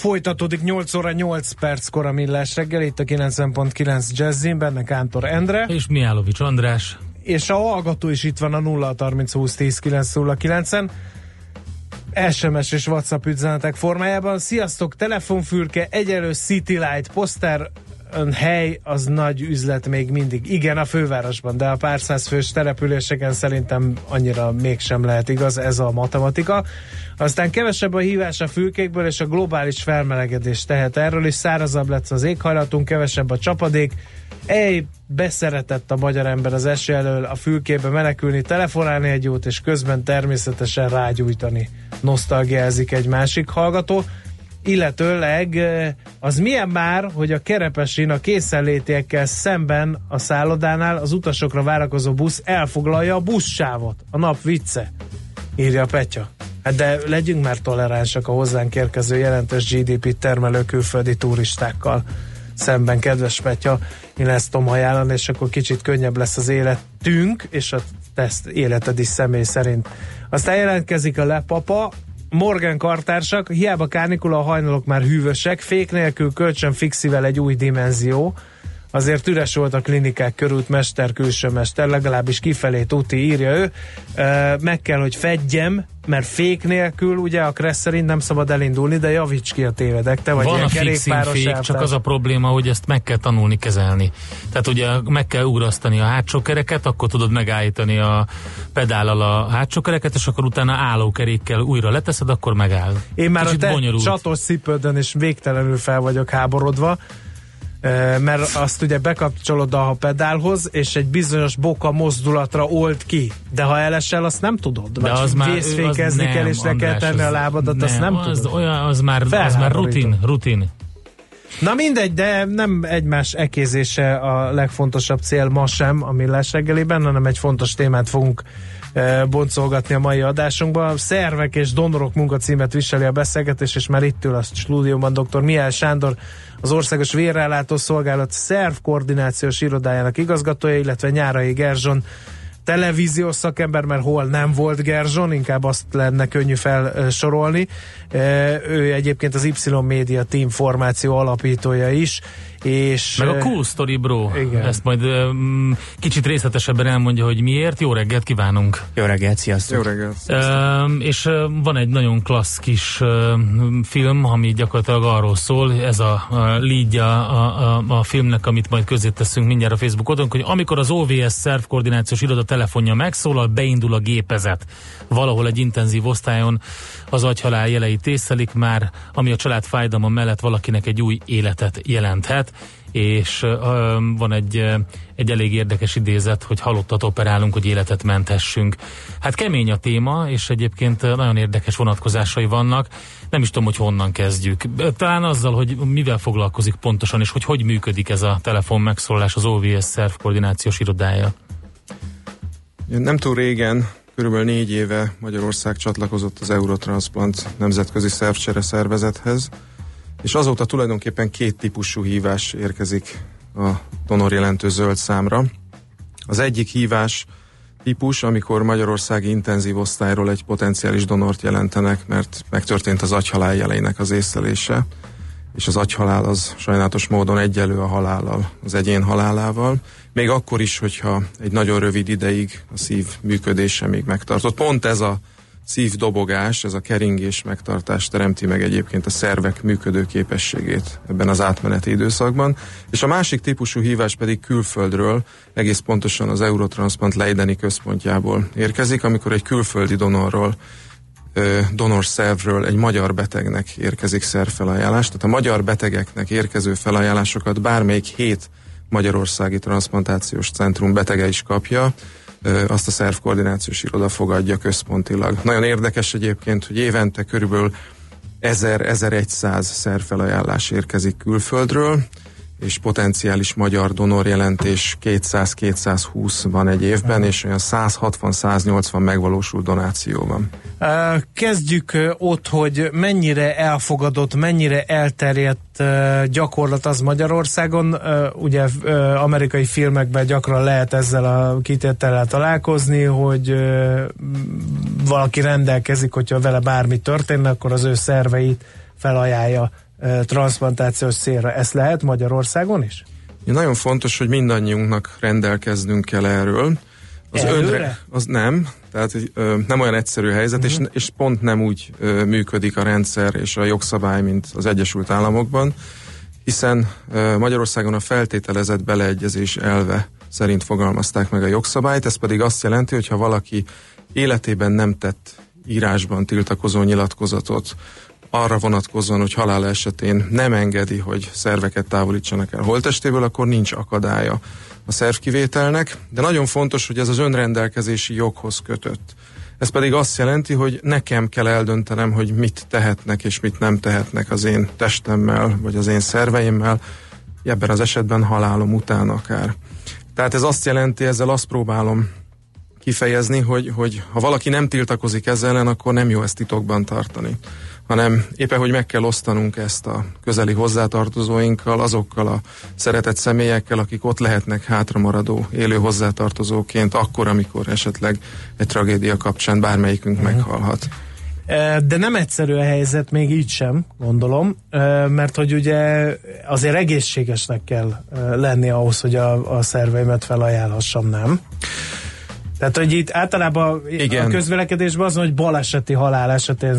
folytatódik 8 óra 8 perckor a Millás reggel, itt a 90.9 Jazzin, benne Kántor Endre. És Miálovics András. És a hallgató is itt van a 0 30 20 10 9 en SMS és WhatsApp üzenetek formájában. Sziasztok, telefonfürke, egyelő City Light, poszter, hely az nagy üzlet még mindig. Igen, a fővárosban, de a pár száz fős településeken szerintem annyira mégsem lehet igaz, ez a matematika. Aztán kevesebb a hívás a fülkékből, és a globális felmelegedés tehet erről is. Szárazabb lesz az éghajlatunk, kevesebb a csapadék. Ej, beszeretett a magyar ember az eső elől a fülkébe menekülni, telefonálni egy jót, és közben természetesen rágyújtani. Nosztalgiázik egy másik hallgató illetőleg az milyen már, hogy a kerepesin a készenlétiekkel szemben a szállodánál az utasokra várakozó busz elfoglalja a buszsávot. A nap vicce, írja Petya. Hát de legyünk már toleránsak a hozzánk érkező jelentős GDP termelő külföldi turistákkal szemben, kedves Petya, én ezt tudom ajánlani, és akkor kicsit könnyebb lesz az életünk, és a teszt életed is személy szerint. Aztán jelentkezik a lepapa, Morgan kartársak, hiába kánikula, a hajnalok már hűvösek, fék nélkül kölcsön fixivel egy új dimenzió, azért üres volt a klinikák körült mester, külső mester, legalábbis kifelé tuti, írja ő. Meg kell, hogy fedjem, mert fék nélkül ugye a Kressz szerint nem szabad elindulni, de javíts ki a tévedek, te vagy Van ilyen a fixing fék, csak az a probléma, hogy ezt meg kell tanulni kezelni. Tehát ugye meg kell ugrasztani a hátsó kereket, akkor tudod megállítani a pedállal a hátsó kereket, és akkor utána állókerékkel újra leteszed, akkor megáll. Én már Kicsit a te csatos cipődön is végtelenül fel vagyok háborodva, mert azt ugye bekapcsolod a pedálhoz, és egy bizonyos boka mozdulatra old ki. De ha elesel, azt nem tudod. De az már, vészfékezni az kell, és le kell tenni a az- lábadat, azt nem az, tudod. Olyan, az, már, az már rutin, rutin. Na mindegy, de nem egymás ekézése a legfontosabb cél ma sem a millás reggeliben, hanem egy fontos témát fogunk e, boncolgatni a mai adásunkban. Szervek és donorok munkacímet viseli a beszélgetés, és már itt ül a stúdióban dr. Mihály Sándor, az Országos Vérrelátó Szolgálat szerv koordinációs irodájának igazgatója, illetve Nyárai Gerzson televíziós szakember, mert hol nem volt Gerzson, inkább azt lenne könnyű felsorolni. Ő egyébként az Y Media Team formáció alapítója is, és Meg a Cool Story Bro. Igen. Ezt majd um, kicsit részletesebben elmondja, hogy miért. Jó reggelt kívánunk! Jó reggelt, sziasztok! Jó reggelt! Um, és uh, van egy nagyon klassz kis uh, film, ami gyakorlatilag arról szól, ez a, a leadja a, a, a filmnek, amit majd közé teszünk mindjárt a Facebook oldalon, hogy amikor az OVS szervkoordinációs iroda telefonja megszólal, beindul a gépezet. Valahol egy intenzív osztályon az agyhalál jelei tészelik már, ami a család fájdalma mellett valakinek egy új életet jelenthet és uh, van egy, egy elég érdekes idézet, hogy halottat operálunk, hogy életet menthessünk. Hát kemény a téma, és egyébként nagyon érdekes vonatkozásai vannak. Nem is tudom, hogy honnan kezdjük. Talán azzal, hogy mivel foglalkozik pontosan, és hogy hogy működik ez a telefon megszólás az OVS szerv koordinációs irodája. Nem túl régen, körülbelül négy éve Magyarország csatlakozott az Eurotransplant nemzetközi szervcsere szervezethez, és azóta tulajdonképpen két típusú hívás érkezik a donor jelentő zöld számra. Az egyik hívás típus, amikor Magyarországi intenzív osztályról egy potenciális donort jelentenek, mert megtörtént az agyhalál jeleinek az észlelése, és az agyhalál az sajnálatos módon egyelő a halállal, az egyén halálával, még akkor is, hogyha egy nagyon rövid ideig a szív működése még megtartott. Pont ez a szívdobogás, ez a keringés megtartás teremti meg egyébként a szervek működő képességét ebben az átmeneti időszakban. És a másik típusú hívás pedig külföldről, egész pontosan az Eurotransplant Leideni központjából érkezik, amikor egy külföldi donorról donor szervről egy magyar betegnek érkezik szervfelajánlás. Tehát a magyar betegeknek érkező felajánlásokat bármelyik hét Magyarországi Transplantációs Centrum betege is kapja, azt a szervkoordinációs iroda fogadja központilag. Nagyon érdekes egyébként, hogy évente körülbelül 1000-1100 szervfelajánlás érkezik külföldről, és potenciális magyar donor jelentés 200-220 van egy évben, és olyan 160-180 megvalósult donáció van. Kezdjük ott, hogy mennyire elfogadott, mennyire elterjedt gyakorlat az Magyarországon. Ugye amerikai filmekben gyakran lehet ezzel a kitétellel találkozni, hogy valaki rendelkezik, hogyha vele bármi történne, akkor az ő szerveit felajánlja transplantációs célra. Ez lehet Magyarországon is? Ja, nagyon fontos, hogy mindannyiunknak rendelkeznünk kell erről. Az önre, az nem, tehát ö, nem olyan egyszerű helyzet, uh-huh. és, és pont nem úgy ö, működik a rendszer és a jogszabály, mint az Egyesült Államokban, hiszen ö, Magyarországon a feltételezett beleegyezés elve szerint fogalmazták meg a jogszabályt, ez pedig azt jelenti, hogy ha valaki életében nem tett írásban tiltakozó nyilatkozatot arra vonatkozóan, hogy halál esetén nem engedi, hogy szerveket távolítsanak el holtestéből, akkor nincs akadálya a szervkivételnek, de nagyon fontos, hogy ez az önrendelkezési joghoz kötött. Ez pedig azt jelenti, hogy nekem kell eldöntenem, hogy mit tehetnek és mit nem tehetnek az én testemmel, vagy az én szerveimmel, ebben az esetben halálom után akár. Tehát ez azt jelenti, ezzel azt próbálom kifejezni, hogy, hogy ha valaki nem tiltakozik ezzel ellen, akkor nem jó ezt titokban tartani hanem éppen, hogy meg kell osztanunk ezt a közeli hozzátartozóinkkal, azokkal a szeretett személyekkel, akik ott lehetnek hátramaradó élő hozzátartozóként, akkor, amikor esetleg egy tragédia kapcsán bármelyikünk uh-huh. meghalhat. De nem egyszerű a helyzet, még így sem, gondolom, mert hogy ugye azért egészségesnek kell lenni ahhoz, hogy a, a szerveimet felajánlhassam, nem? Tehát, hogy itt általában Igen. a közvélekedésben az, hogy baleseti halál esetén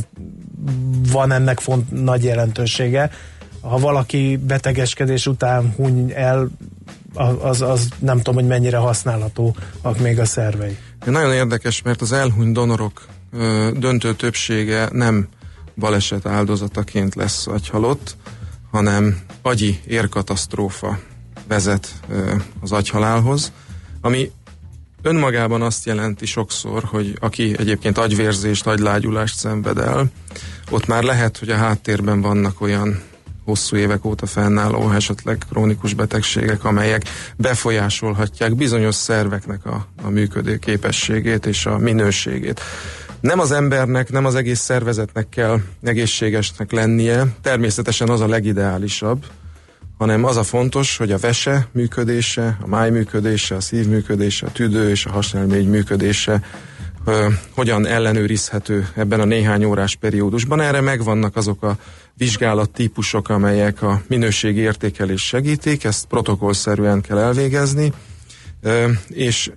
van ennek font, nagy jelentősége. Ha valaki betegeskedés után huny el, az, az nem tudom, hogy mennyire használható még a szervei. Nagyon érdekes, mert az elhuny donorok ö, döntő többsége nem baleset áldozataként lesz agyhalott, hanem agyi érkatasztrófa vezet ö, az agyhalálhoz, ami önmagában azt jelenti sokszor, hogy aki egyébként agyvérzést, agylágyulást szenved el, ott már lehet, hogy a háttérben vannak olyan hosszú évek óta fennálló, esetleg krónikus betegségek, amelyek befolyásolhatják bizonyos szerveknek a, a működő képességét és a minőségét. Nem az embernek, nem az egész szervezetnek kell egészségesnek lennie, természetesen az a legideálisabb, hanem az a fontos, hogy a vese működése, a máj működése, a szív működése, a tüdő és a hasnyálmény működése hogyan ellenőrizhető ebben a néhány órás periódusban. Erre megvannak azok a vizsgálattípusok, amelyek a minőségi értékelés segítik, ezt protokollszerűen kell elvégezni, és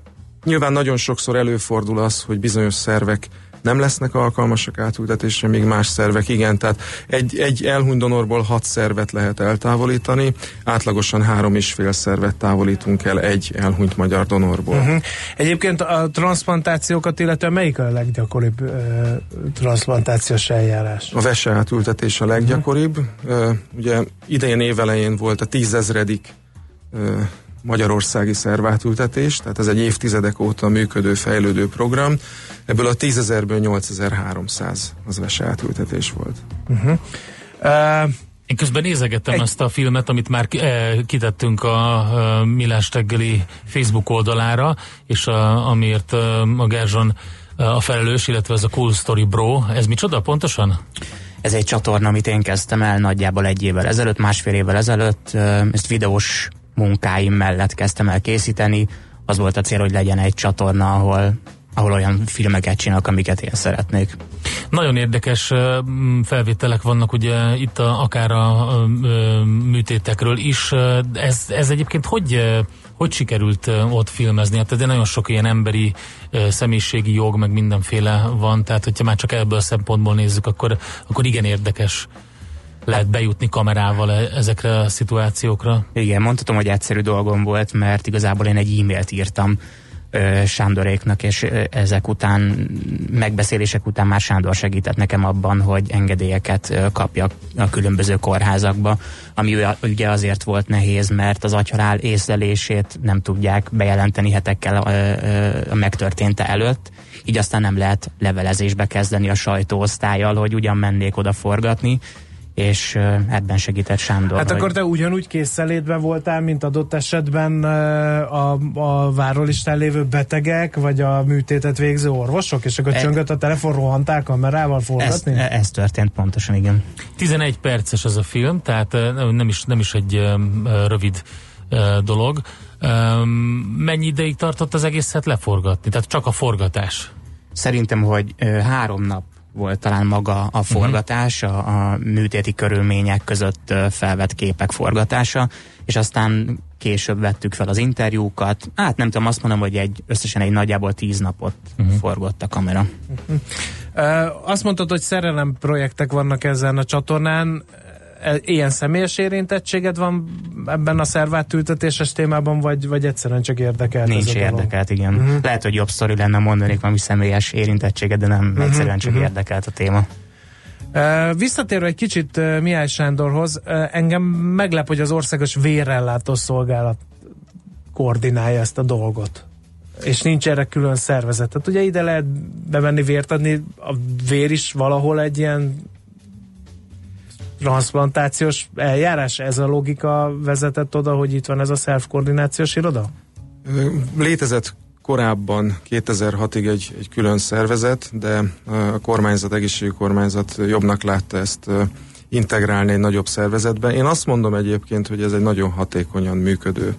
nyilván nagyon sokszor előfordul az, hogy bizonyos szervek nem lesznek alkalmasak átültetésre, míg más szervek igen. Tehát egy, egy elhunyt donorból hat szervet lehet eltávolítani, átlagosan három és fél szervet távolítunk el egy elhunyt magyar donorból. Uh-huh. Egyébként a transplantációkat, illetve melyik a leggyakoribb uh, transplantációs eljárás? A vese átültetés a leggyakoribb. Uh-huh. Uh, ugye idején évelején volt a tízezredik uh, magyarországi szervátültetés, tehát ez egy évtizedek óta működő, fejlődő program. Ebből a 10.000-ből 8300 az vese átültetés volt. Uh-huh. Uh, én közben nézegettem egy... ezt a filmet, amit már eh, kitettünk a uh, Milás reggeli Facebook oldalára, és a, amiért uh, a Gerzson uh, a felelős, illetve ez a Cool Story Bro. Ez micsoda pontosan? Ez egy csatorna, amit én kezdtem el nagyjából egy évvel ezelőtt, másfél évvel ezelőtt. Ezt videós munkáim mellett kezdtem el készíteni. Az volt a cél, hogy legyen egy csatorna, ahol ahol olyan filmeket csinálok, amiket én szeretnék. Nagyon érdekes felvételek vannak ugye itt a, akár a, a, műtétekről is. Ez, ez egyébként hogy, hogy sikerült ott filmezni? Hát de nagyon sok ilyen emberi személyiségi jog, meg mindenféle van, tehát hogyha már csak ebből a szempontból nézzük, akkor, akkor igen érdekes lehet bejutni kamerával e- ezekre a szituációkra? Igen, mondhatom, hogy egyszerű dolgom volt, mert igazából én egy e-mailt írtam Sándoréknak, és ezek után, megbeszélések után már Sándor segített nekem abban, hogy engedélyeket kapjak a különböző kórházakba, ami ugye azért volt nehéz, mert az agyhalál észlelését nem tudják bejelenteni hetekkel a, megtörténte előtt, így aztán nem lehet levelezésbe kezdeni a sajtóosztályjal, hogy ugyan mennék oda forgatni, és ebben segített Sándor. Hát akkor te ugyanúgy készelétben voltál, mint adott esetben a, a várólistán lévő betegek, vagy a műtétet végző orvosok, és akkor e, csöngött a telefon, rohantál kamerával forgatni? Ez, ez történt pontosan, igen. 11 perces az a film, tehát nem is, nem is egy rövid dolog. Mennyi ideig tartott az egészet leforgatni? Tehát csak a forgatás? Szerintem, hogy három nap volt talán maga a forgatás, a, a műtéti körülmények között felvett képek forgatása, és aztán később vettük fel az interjúkat. Hát nem tudom, azt mondom, hogy egy összesen egy nagyjából tíz napot uh-huh. forgott a kamera. Uh-huh. Uh, azt mondtad, hogy szerelem projektek vannak ezen a csatornán. E, ilyen személyes érintettséged van ebben a szervátültetéses témában, vagy, vagy egyszerűen csak érdekelt? Nincs érdekelt, igen. Uh-huh. Lehet, hogy jobb sztori lenne mondanék valami személyes érintettséged, de nem, uh-huh. egyszerűen csak uh-huh. érdekelt a téma. Uh, visszatérve egy kicsit uh, Mihály Sándorhoz, engem meglep, hogy az országos vérellátó szolgálat koordinálja ezt a dolgot. És nincs erre külön szervezet. Tehát ugye ide lehet bemenni vért adni, a vér is valahol egy ilyen transplantációs eljárás? Ez a logika vezetett oda, hogy itt van ez a self-koordinációs iroda? Létezett korábban 2006-ig egy, egy külön szervezet, de a kormányzat, egészségügyi kormányzat jobbnak látta ezt integrálni egy nagyobb szervezetbe. Én azt mondom egyébként, hogy ez egy nagyon hatékonyan működő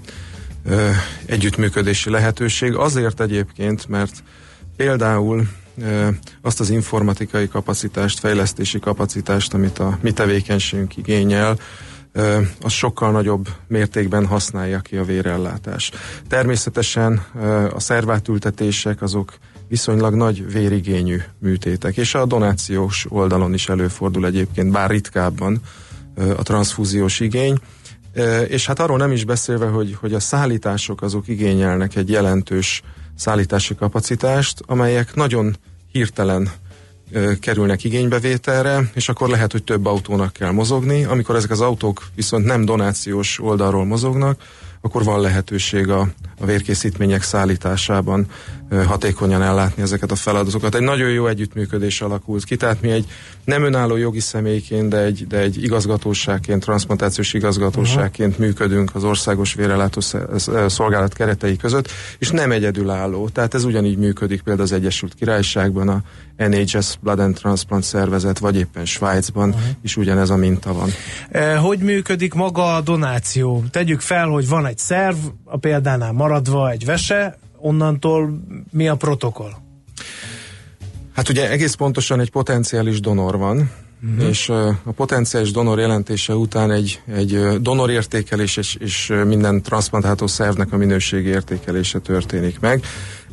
együttműködési lehetőség. Azért egyébként, mert például azt az informatikai kapacitást, fejlesztési kapacitást, amit a mi tevékenységünk igényel, az sokkal nagyobb mértékben használja ki a vérellátás. Természetesen a szervátültetések azok viszonylag nagy vérigényű műtétek, és a donációs oldalon is előfordul egyébként, bár ritkábban a transfúziós igény, és hát arról nem is beszélve, hogy, hogy a szállítások azok igényelnek egy jelentős szállítási kapacitást, amelyek nagyon hirtelen kerülnek igénybevételre, és akkor lehet, hogy több autónak kell mozogni. Amikor ezek az autók viszont nem donációs oldalról mozognak, akkor van lehetőség a, a vérkészítmények szállításában hatékonyan ellátni ezeket a feladatokat. Egy nagyon jó együttműködés alakult ki, tehát mi egy nem önálló jogi személyként, de egy, de egy igazgatóságként, transplantációs igazgatóságként uh-huh. működünk az országos vérelátó szolgálat keretei között, és nem egyedülálló. Tehát ez ugyanígy működik például az Egyesült Királyságban, a NHS Blood and Transplant szervezet, vagy éppen Svájcban uh-huh. is ugyanez a minta van. Hogy működik maga a donáció? Tegyük fel, hogy van egy szerv, a példánál maradva egy vese, onnantól mi a protokoll? Hát ugye egész pontosan egy potenciális donor van, uh-huh. és a potenciális donor jelentése után egy, egy donor értékelés és, és minden transplantáló szervnek a minőségi értékelése történik meg.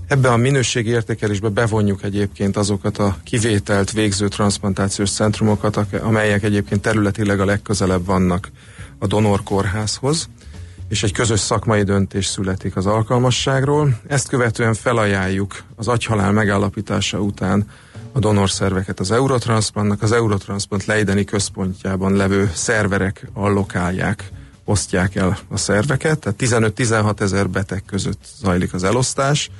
Ebbe a minőségi értékelésbe bevonjuk egyébként azokat a kivételt végző transplantációs centrumokat, amelyek egyébként területileg a legközelebb vannak a donorkórházhoz és egy közös szakmai döntés születik az alkalmasságról. Ezt követően felajánljuk az agyhalál megállapítása után a donorszerveket az Eurotransplantnak. Az Eurotransplant Leideni központjában levő szerverek allokálják, osztják el a szerveket, tehát 15-16 ezer beteg között zajlik az elosztás,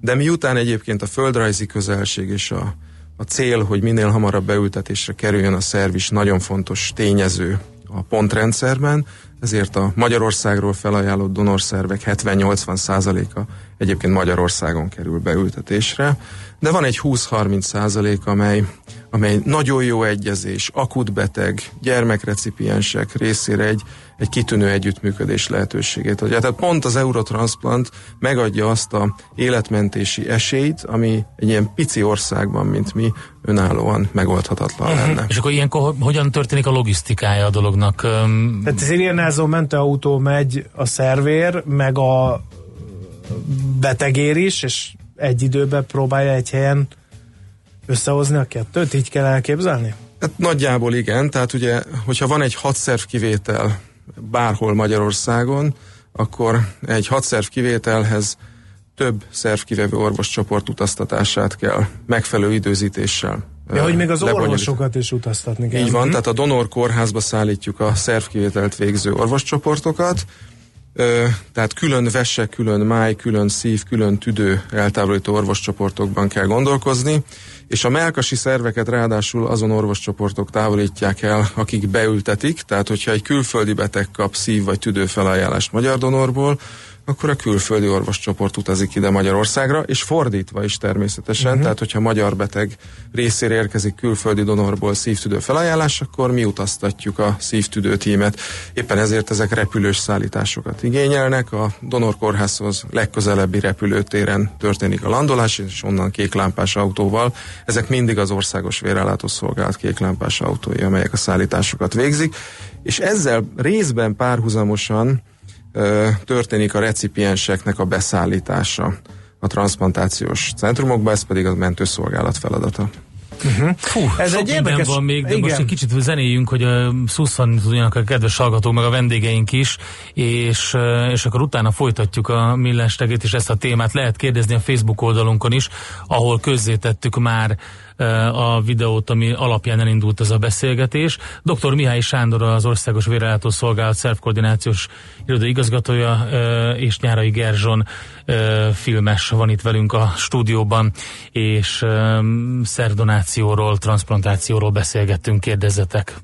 de miután egyébként a földrajzi közelség és a, a cél, hogy minél hamarabb beültetésre kerüljön a szerv is nagyon fontos tényező a pontrendszerben, ezért a Magyarországról felajánlott donorszervek 70-80 százaléka egyébként Magyarországon kerül beültetésre, de van egy 20-30 százalék, amely, amely nagyon jó egyezés, akut beteg, gyermekrecipiensek részére egy, egy kitűnő együttműködés lehetőségét adja. Tehát pont az Eurotransplant megadja azt a életmentési esélyt, ami egy ilyen pici országban, mint mi, önállóan megoldhatatlan uh-huh. lenne. És akkor ilyenkor hogyan történik a logisztikája a dolognak? Tehát az Irianázó mentőautó megy a szervér, meg a betegér is, és egy időben próbálja egy helyen összehozni a kettőt? Így kell elképzelni? Hát nagyjából igen, tehát ugye, hogyha van egy hadszerv kivétel bárhol Magyarországon, akkor egy hadszerv kivételhez több szervkivevő orvoscsoport utaztatását kell megfelelő időzítéssel Ja, hogy még az orvosokat is utaztatni kell. Így van, mhm. tehát a donor kórházba szállítjuk a szervkivételt végző orvoscsoportokat, tehát külön vese, külön máj, külön szív, külön tüdő eltávolító orvoscsoportokban kell gondolkozni, és a melkasi szerveket ráadásul azon orvoscsoportok távolítják el, akik beültetik, tehát hogyha egy külföldi beteg kap szív- vagy tüdőfelajánlást magyar donorból, akkor a külföldi orvoscsoport utazik ide Magyarországra, és fordítva is természetesen, uh-huh. tehát hogyha magyar beteg részére érkezik külföldi donorból szívtüdő felajánlás, akkor mi utaztatjuk a szívtüdő tímet. Éppen ezért ezek repülős szállításokat igényelnek, a donorkórházhoz legközelebbi repülőtéren történik a landolás, és onnan kéklámpás autóval. Ezek mindig az országos vérellátó szolgálat kéklámpás autói, amelyek a szállításokat végzik, és ezzel részben párhuzamosan történik a recipienseknek a beszállítása a transplantációs centrumokba, ez pedig a mentőszolgálat feladata. Uh-huh. Fú, ez egy érdekes... van még, de igen. most egy kicsit zenéjünk, hogy uh, szusszani tudjanak a kedves hallgatók, meg a vendégeink is, és, uh, és akkor utána folytatjuk a millástegét, és ezt a témát lehet kérdezni a Facebook oldalunkon is, ahol közzétettük már a videót, ami alapján elindult ez a beszélgetés. Dr. Mihály Sándor az Országos Vérellátó Szolgálat szervkoordinációs iroda igazgatója és Nyárai Gerzson filmes van itt velünk a stúdióban, és szervdonációról, transplantációról beszélgettünk, kérdezzetek.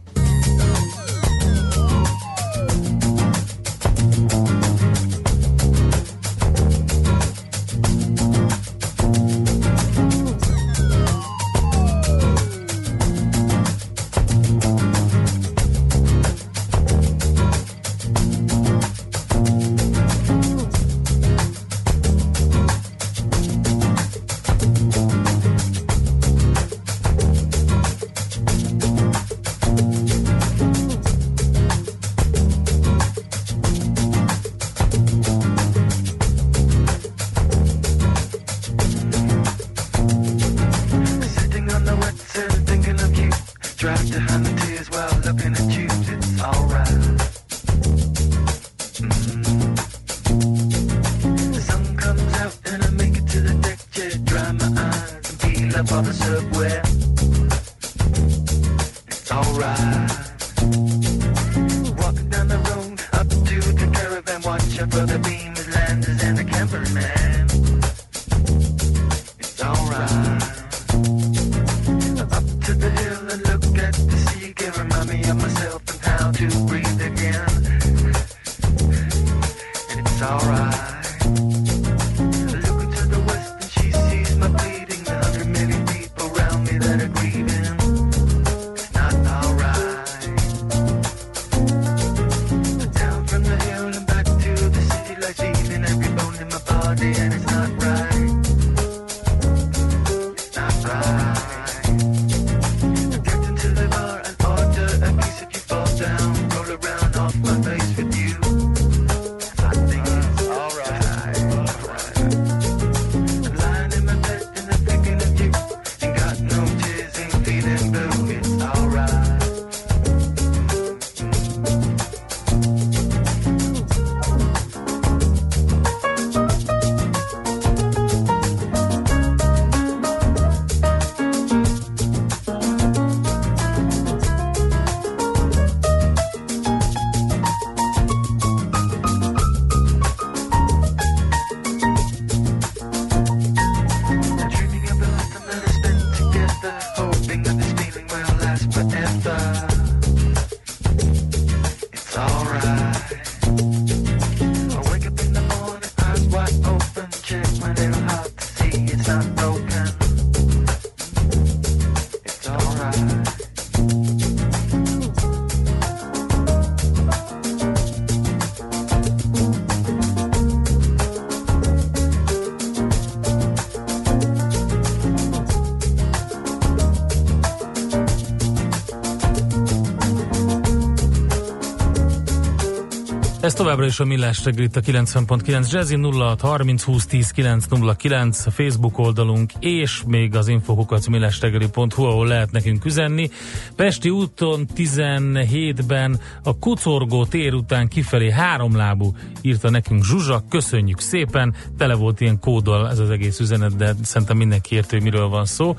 Ez továbbra is a Millás reggelt a 90.9 Jazzy 06 30 20 10 909 a Facebook oldalunk és még az infokukat millástegeli.hu, ahol lehet nekünk üzenni. Pesti úton 17-ben a Kucorgó tér után kifelé háromlábú írta nekünk Zsuzsa, köszönjük szépen, tele volt ilyen kódol ez az egész üzenet, de szerintem mindenki értő, miről van szó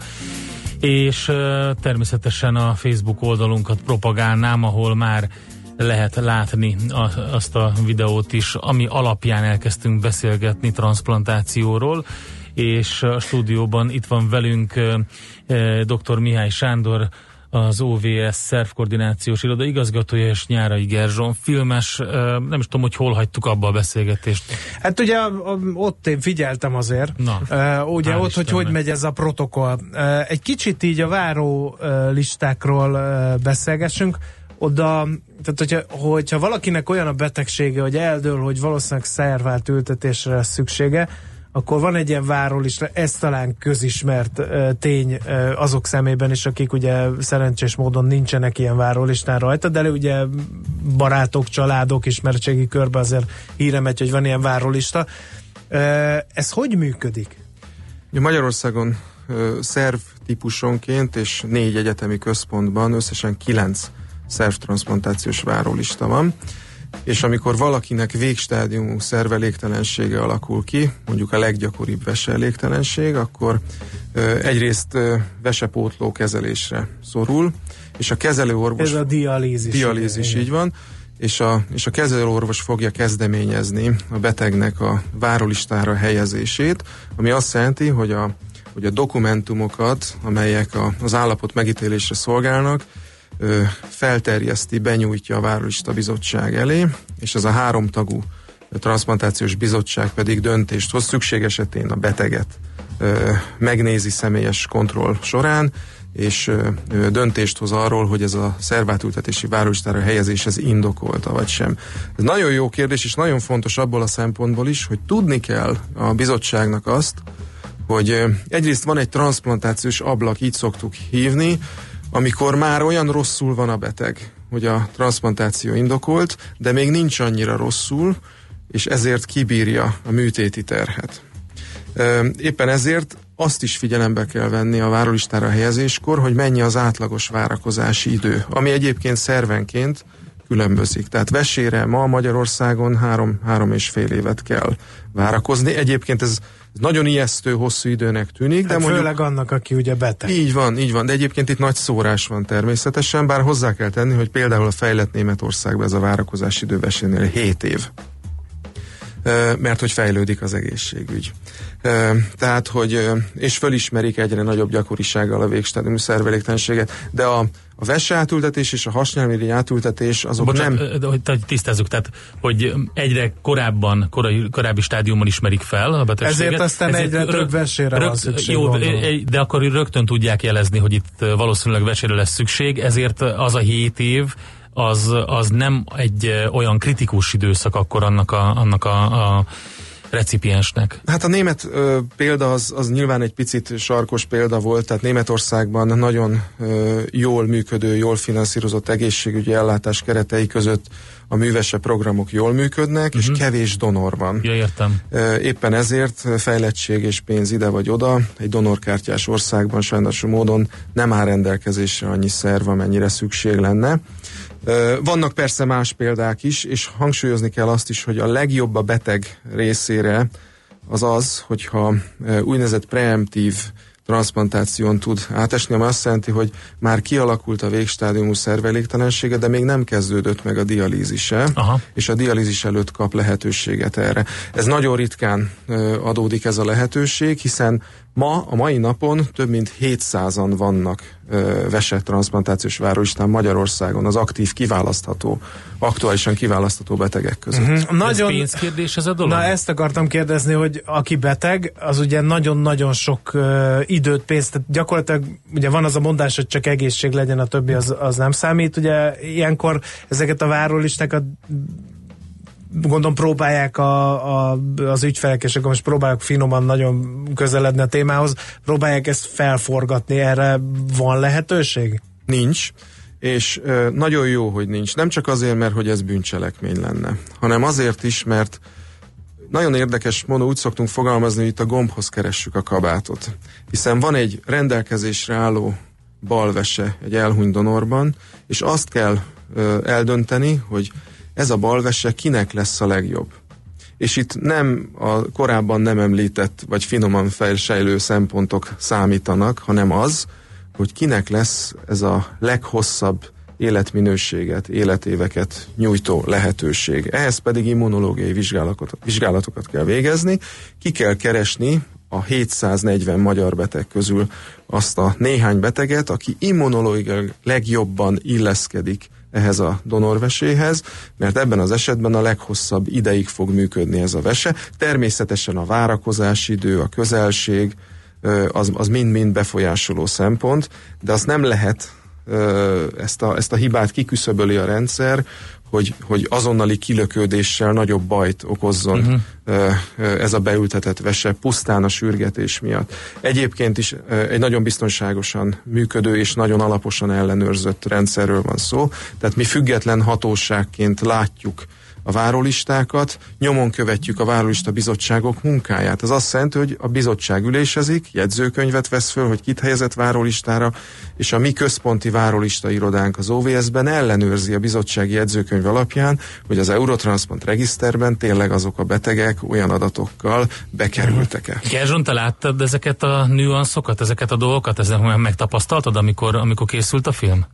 és természetesen a Facebook oldalunkat propagálnám, ahol már lehet látni azt a videót is, ami alapján elkezdtünk beszélgetni transplantációról és a stúdióban itt van velünk dr. Mihály Sándor, az OVS szervkoordinációs iroda igazgatója és Nyárai Gerzson, filmes, nem is tudom, hogy hol hagytuk abba a beszélgetést. Hát ugye ott én figyeltem azért, Na, uh, ugye ott, Istennek. hogy hogy megy ez a protokoll. Uh, egy kicsit így a váró listákról beszélgessünk, oda, tehát hogyha, hogyha valakinek olyan a betegsége, hogy eldől, hogy valószínűleg szervált ültetésre lesz szüksége, akkor van egy ilyen várólista, ez talán közismert uh, tény uh, azok szemében is, akik ugye szerencsés módon nincsenek ilyen várólistán rajta, de ugye barátok, családok, ismertségi körben azért híre megy, hogy van ilyen várólista. Uh, ez hogy működik? Magyarországon szerv típusonként és négy egyetemi központban összesen kilenc szervtransplantációs várólista van és amikor valakinek végstádiumú szervelégtelensége alakul ki, mondjuk a leggyakoribb veselégtelenség, akkor egyrészt vesepótló kezelésre szorul, és a kezelőorvos... Ez a dialízis. Dialízis, így van. És a, és a kezelőorvos fogja kezdeményezni a betegnek a várólistára helyezését, ami azt jelenti, hogy a, hogy a dokumentumokat, amelyek a, az állapot megítélésre szolgálnak, felterjeszti, benyújtja a Várolista Bizottság elé, és ez a háromtagú transplantációs bizottság pedig döntést hoz, szükség esetén a beteget ö, megnézi személyes kontroll során, és ö, döntést hoz arról, hogy ez a szervátültetési várolistára helyezés ez indokolta, vagy sem. Ez nagyon jó kérdés, és nagyon fontos abból a szempontból is, hogy tudni kell a bizottságnak azt, hogy egyrészt van egy transplantációs ablak, így szoktuk hívni, amikor már olyan rosszul van a beteg, hogy a transplantáció indokolt, de még nincs annyira rosszul, és ezért kibírja a műtéti terhet. Éppen ezért azt is figyelembe kell venni a várólistára helyezéskor, hogy mennyi az átlagos várakozási idő, ami egyébként szervenként különbözik. Tehát vesére ma Magyarországon három, három és fél évet kell várakozni. Egyébként ez ez nagyon ijesztő, hosszú időnek tűnik. Hát de mondjuk, főleg annak, aki ugye beteg. Így van, így van, de egyébként itt nagy szórás van természetesen, bár hozzá kell tenni, hogy például a fejlett Németországban ez a várakozási idő 7 év mert hogy fejlődik az egészségügy. Tehát, hogy, és fölismerik egyre nagyobb gyakorisággal a végstádiumú szerveléktelenséget, de a, a vesse átültetés és a hasnyálmirigy átültetés azok Bocsánat, nem... Hogy tisztázzuk, tehát, hogy egyre korábban, korai, korábbi stádiumon ismerik fel a betegséget. Ezért aztán ezért egyre rög, több vesére rög, van szükség. Jó, de akkor rögtön tudják jelezni, hogy itt valószínűleg vesére lesz szükség, ezért az a hét év, az, az nem egy olyan kritikus időszak akkor annak a, annak a, a recipiensnek? Hát a német ö, példa az, az nyilván egy picit sarkos példa volt, tehát Németországban nagyon ö, jól működő, jól finanszírozott egészségügyi ellátás keretei között a művese programok jól működnek, uh-huh. és mhm. kevés donor van. Ja, értem. Ö, éppen ezért fejlettség és pénz ide vagy oda, egy donorkártyás országban sajnos módon nem áll rendelkezésre annyi szerv, amennyire szükség lenne. Vannak persze más példák is, és hangsúlyozni kell azt is, hogy a legjobb a beteg részére az az, hogyha úgynevezett preemptív transplantáción tud átesni, ami azt jelenti, hogy már kialakult a végstádiumú szervelégtelensége, de még nem kezdődött meg a dialízise, Aha. és a dialízis előtt kap lehetőséget erre. Ez nagyon ritkán adódik ez a lehetőség, hiszen Ma, a mai napon több mint 700-an vannak ö, vesett transplantációs várólistán Magyarországon az aktív kiválasztható, aktuálisan kiválasztható betegek között. Uh-huh. Nagyon, ez pénzkérdés ez a dolog? Na ezt akartam kérdezni, hogy aki beteg, az ugye nagyon-nagyon sok ö, időt, pénzt, tehát gyakorlatilag ugye van az a mondás, hogy csak egészség legyen, a többi az, az nem számít. Ugye ilyenkor ezeket a várólistákat gondolom próbálják a, a, az ügyfelek, és akkor most próbálják finoman nagyon közeledni a témához, próbálják ezt felforgatni, erre van lehetőség? Nincs, és ö, nagyon jó, hogy nincs. Nem csak azért, mert hogy ez bűncselekmény lenne, hanem azért is, mert nagyon érdekes módon úgy szoktunk fogalmazni, hogy itt a gombhoz keressük a kabátot. Hiszen van egy rendelkezésre álló balvese egy elhuny donorban, és azt kell ö, eldönteni, hogy ez a balvese kinek lesz a legjobb. És itt nem a korábban nem említett, vagy finoman felsejlő szempontok számítanak, hanem az, hogy kinek lesz ez a leghosszabb életminőséget, életéveket nyújtó lehetőség. Ehhez pedig immunológiai vizsgálatokat, vizsgálatokat kell végezni, ki kell keresni a 740 magyar beteg közül azt a néhány beteget, aki immunológiai legjobban illeszkedik ehhez a donorveséhez, mert ebben az esetben a leghosszabb ideig fog működni ez a vese. Természetesen a várakozási idő, a közelség, az, mind-mind befolyásoló szempont, de azt nem lehet ezt a, ezt a hibát kiküszöböli a rendszer, hogy, hogy azonnali kilökődéssel nagyobb bajt okozzon uh-huh. ez a beültetett vese pusztán a sürgetés miatt. Egyébként is egy nagyon biztonságosan működő és nagyon alaposan ellenőrzött rendszerről van szó, tehát mi független hatóságként látjuk a várólistákat, nyomon követjük a várólista bizottságok munkáját. Ez azt jelenti, hogy a bizottság ülésezik, jegyzőkönyvet vesz föl, hogy kit helyezett várólistára, és a mi központi várólista irodánk az OVS-ben ellenőrzi a bizottsági jegyzőkönyv alapján, hogy az Eurotransplant regiszterben tényleg azok a betegek olyan adatokkal bekerültek-e. Gerzson, te láttad ezeket a nüanszokat, ezeket a dolgokat, ezeket megtapasztaltad, amikor, amikor készült a film?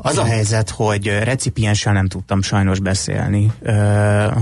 Az a helyzet, hogy recipienssel nem tudtam sajnos beszélni,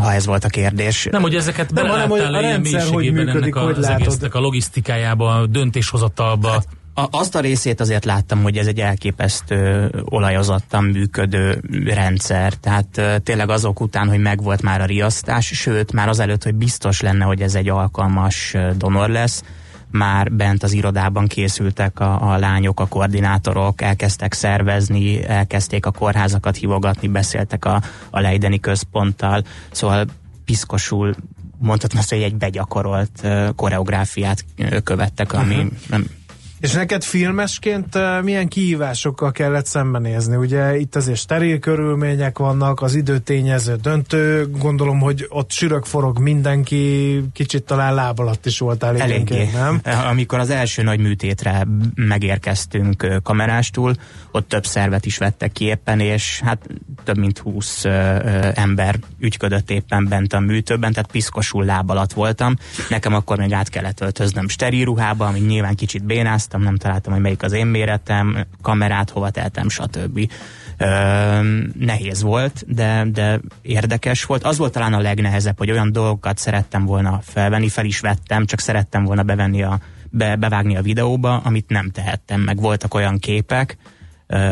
ha ez volt a kérdés. Nem, hogy ezeket nem, hanem, hogy a rendszer hogy működik, ennek a, hogy az egésznek a logisztikájába, a döntéshozatalba. Hát, a, azt a részét azért láttam, hogy ez egy elképesztő olajozottan működő rendszer. Tehát tényleg azok után, hogy megvolt már a riasztás, sőt, már azelőtt, hogy biztos lenne, hogy ez egy alkalmas donor lesz, már bent az irodában készültek a, a lányok, a koordinátorok, elkezdtek szervezni, elkezdték a kórházakat hívogatni, beszéltek a, a Leideni központtal, szóval piszkosul mondhatnám azt, hogy egy begyakorolt uh, koreográfiát követtek, ami uh-huh. nem, és neked filmesként milyen kihívásokkal kellett szembenézni? Ugye itt azért steril körülmények vannak, az időtényező döntő, gondolom, hogy ott sürök forog mindenki, kicsit talán láb alatt is voltál Eléggé. nem? Amikor az első nagy műtétre megérkeztünk kamerástól, ott több szervet is vettek ki éppen, és hát több mint 20 ö, ö, ember ügyködött éppen bent a műtőben, tehát piszkosul láb alatt voltam. Nekem akkor még át kellett öltöznöm steril ruhába, ami nyilván kicsit bénáztam, nem találtam, hogy melyik az én méretem, kamerát hova teltem, stb. Ö, nehéz volt, de, de érdekes volt. Az volt talán a legnehezebb, hogy olyan dolgokat szerettem volna felvenni, fel is vettem, csak szerettem volna bevenni a, be, bevágni a videóba, amit nem tehettem, meg voltak olyan képek,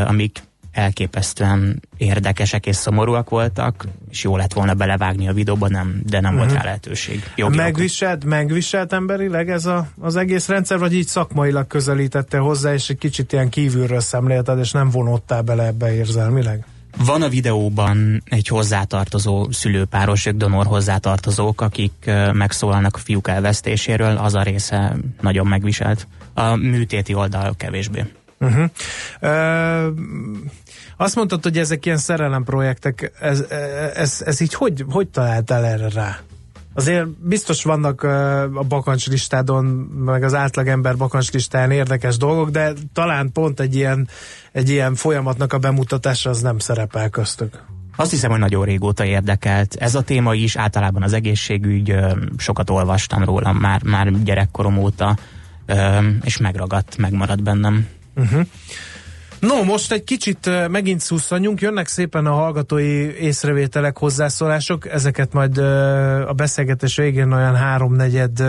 amik elképesztően érdekesek és szomorúak voltak, és jó lett volna belevágni a videóba, nem, de nem uh-huh. volt mhm. rá lehetőség. megviselt, megviselt emberileg ez a, az egész rendszer, vagy így szakmailag közelítette hozzá, és egy kicsit ilyen kívülről szemlélted, és nem vonottál bele ebbe érzelmileg? Van a videóban egy hozzátartozó szülőpáros, ők donor hozzátartozók, akik megszólalnak a fiúk elvesztéséről, az a része nagyon megviselt. A műtéti oldal kevésbé. Uh-huh. Uh, azt mondtad, hogy ezek ilyen szerelemprojektek, ez, ez, ez így hogy, hogy találtál erre rá? Azért biztos vannak a bakancslistádon, meg az átlagember bakancslistáján érdekes dolgok, de talán pont egy ilyen, egy ilyen folyamatnak a bemutatása az nem szerepel köztük. Azt hiszem, hogy nagyon régóta érdekelt. Ez a téma is, általában az egészségügy, sokat olvastam róla már, már gyerekkorom óta, és megragadt, megmaradt bennem. Uh-huh. No, most egy kicsit megint szusszanjunk, jönnek szépen a hallgatói észrevételek, hozzászólások, ezeket majd a beszélgetés végén olyan háromnegyed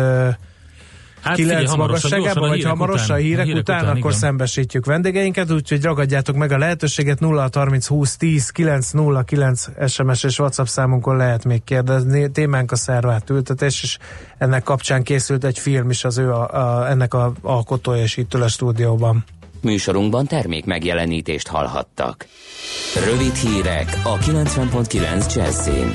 Hát kilenc magasságában, vagy hamarosan a hírek, a hírek után, után akkor igen. szembesítjük vendégeinket, úgyhogy ragadjátok meg a lehetőséget 0 30 20 10 9 0 9 SMS és WhatsApp számunkon lehet még kérdezni. Témánk a szervát ültetés, és ennek kapcsán készült egy film is az ő a, a, ennek a alkotója és itt a stúdióban. Műsorunkban termék megjelenítést hallhattak. Rövid hírek a 90.9 Jazzin.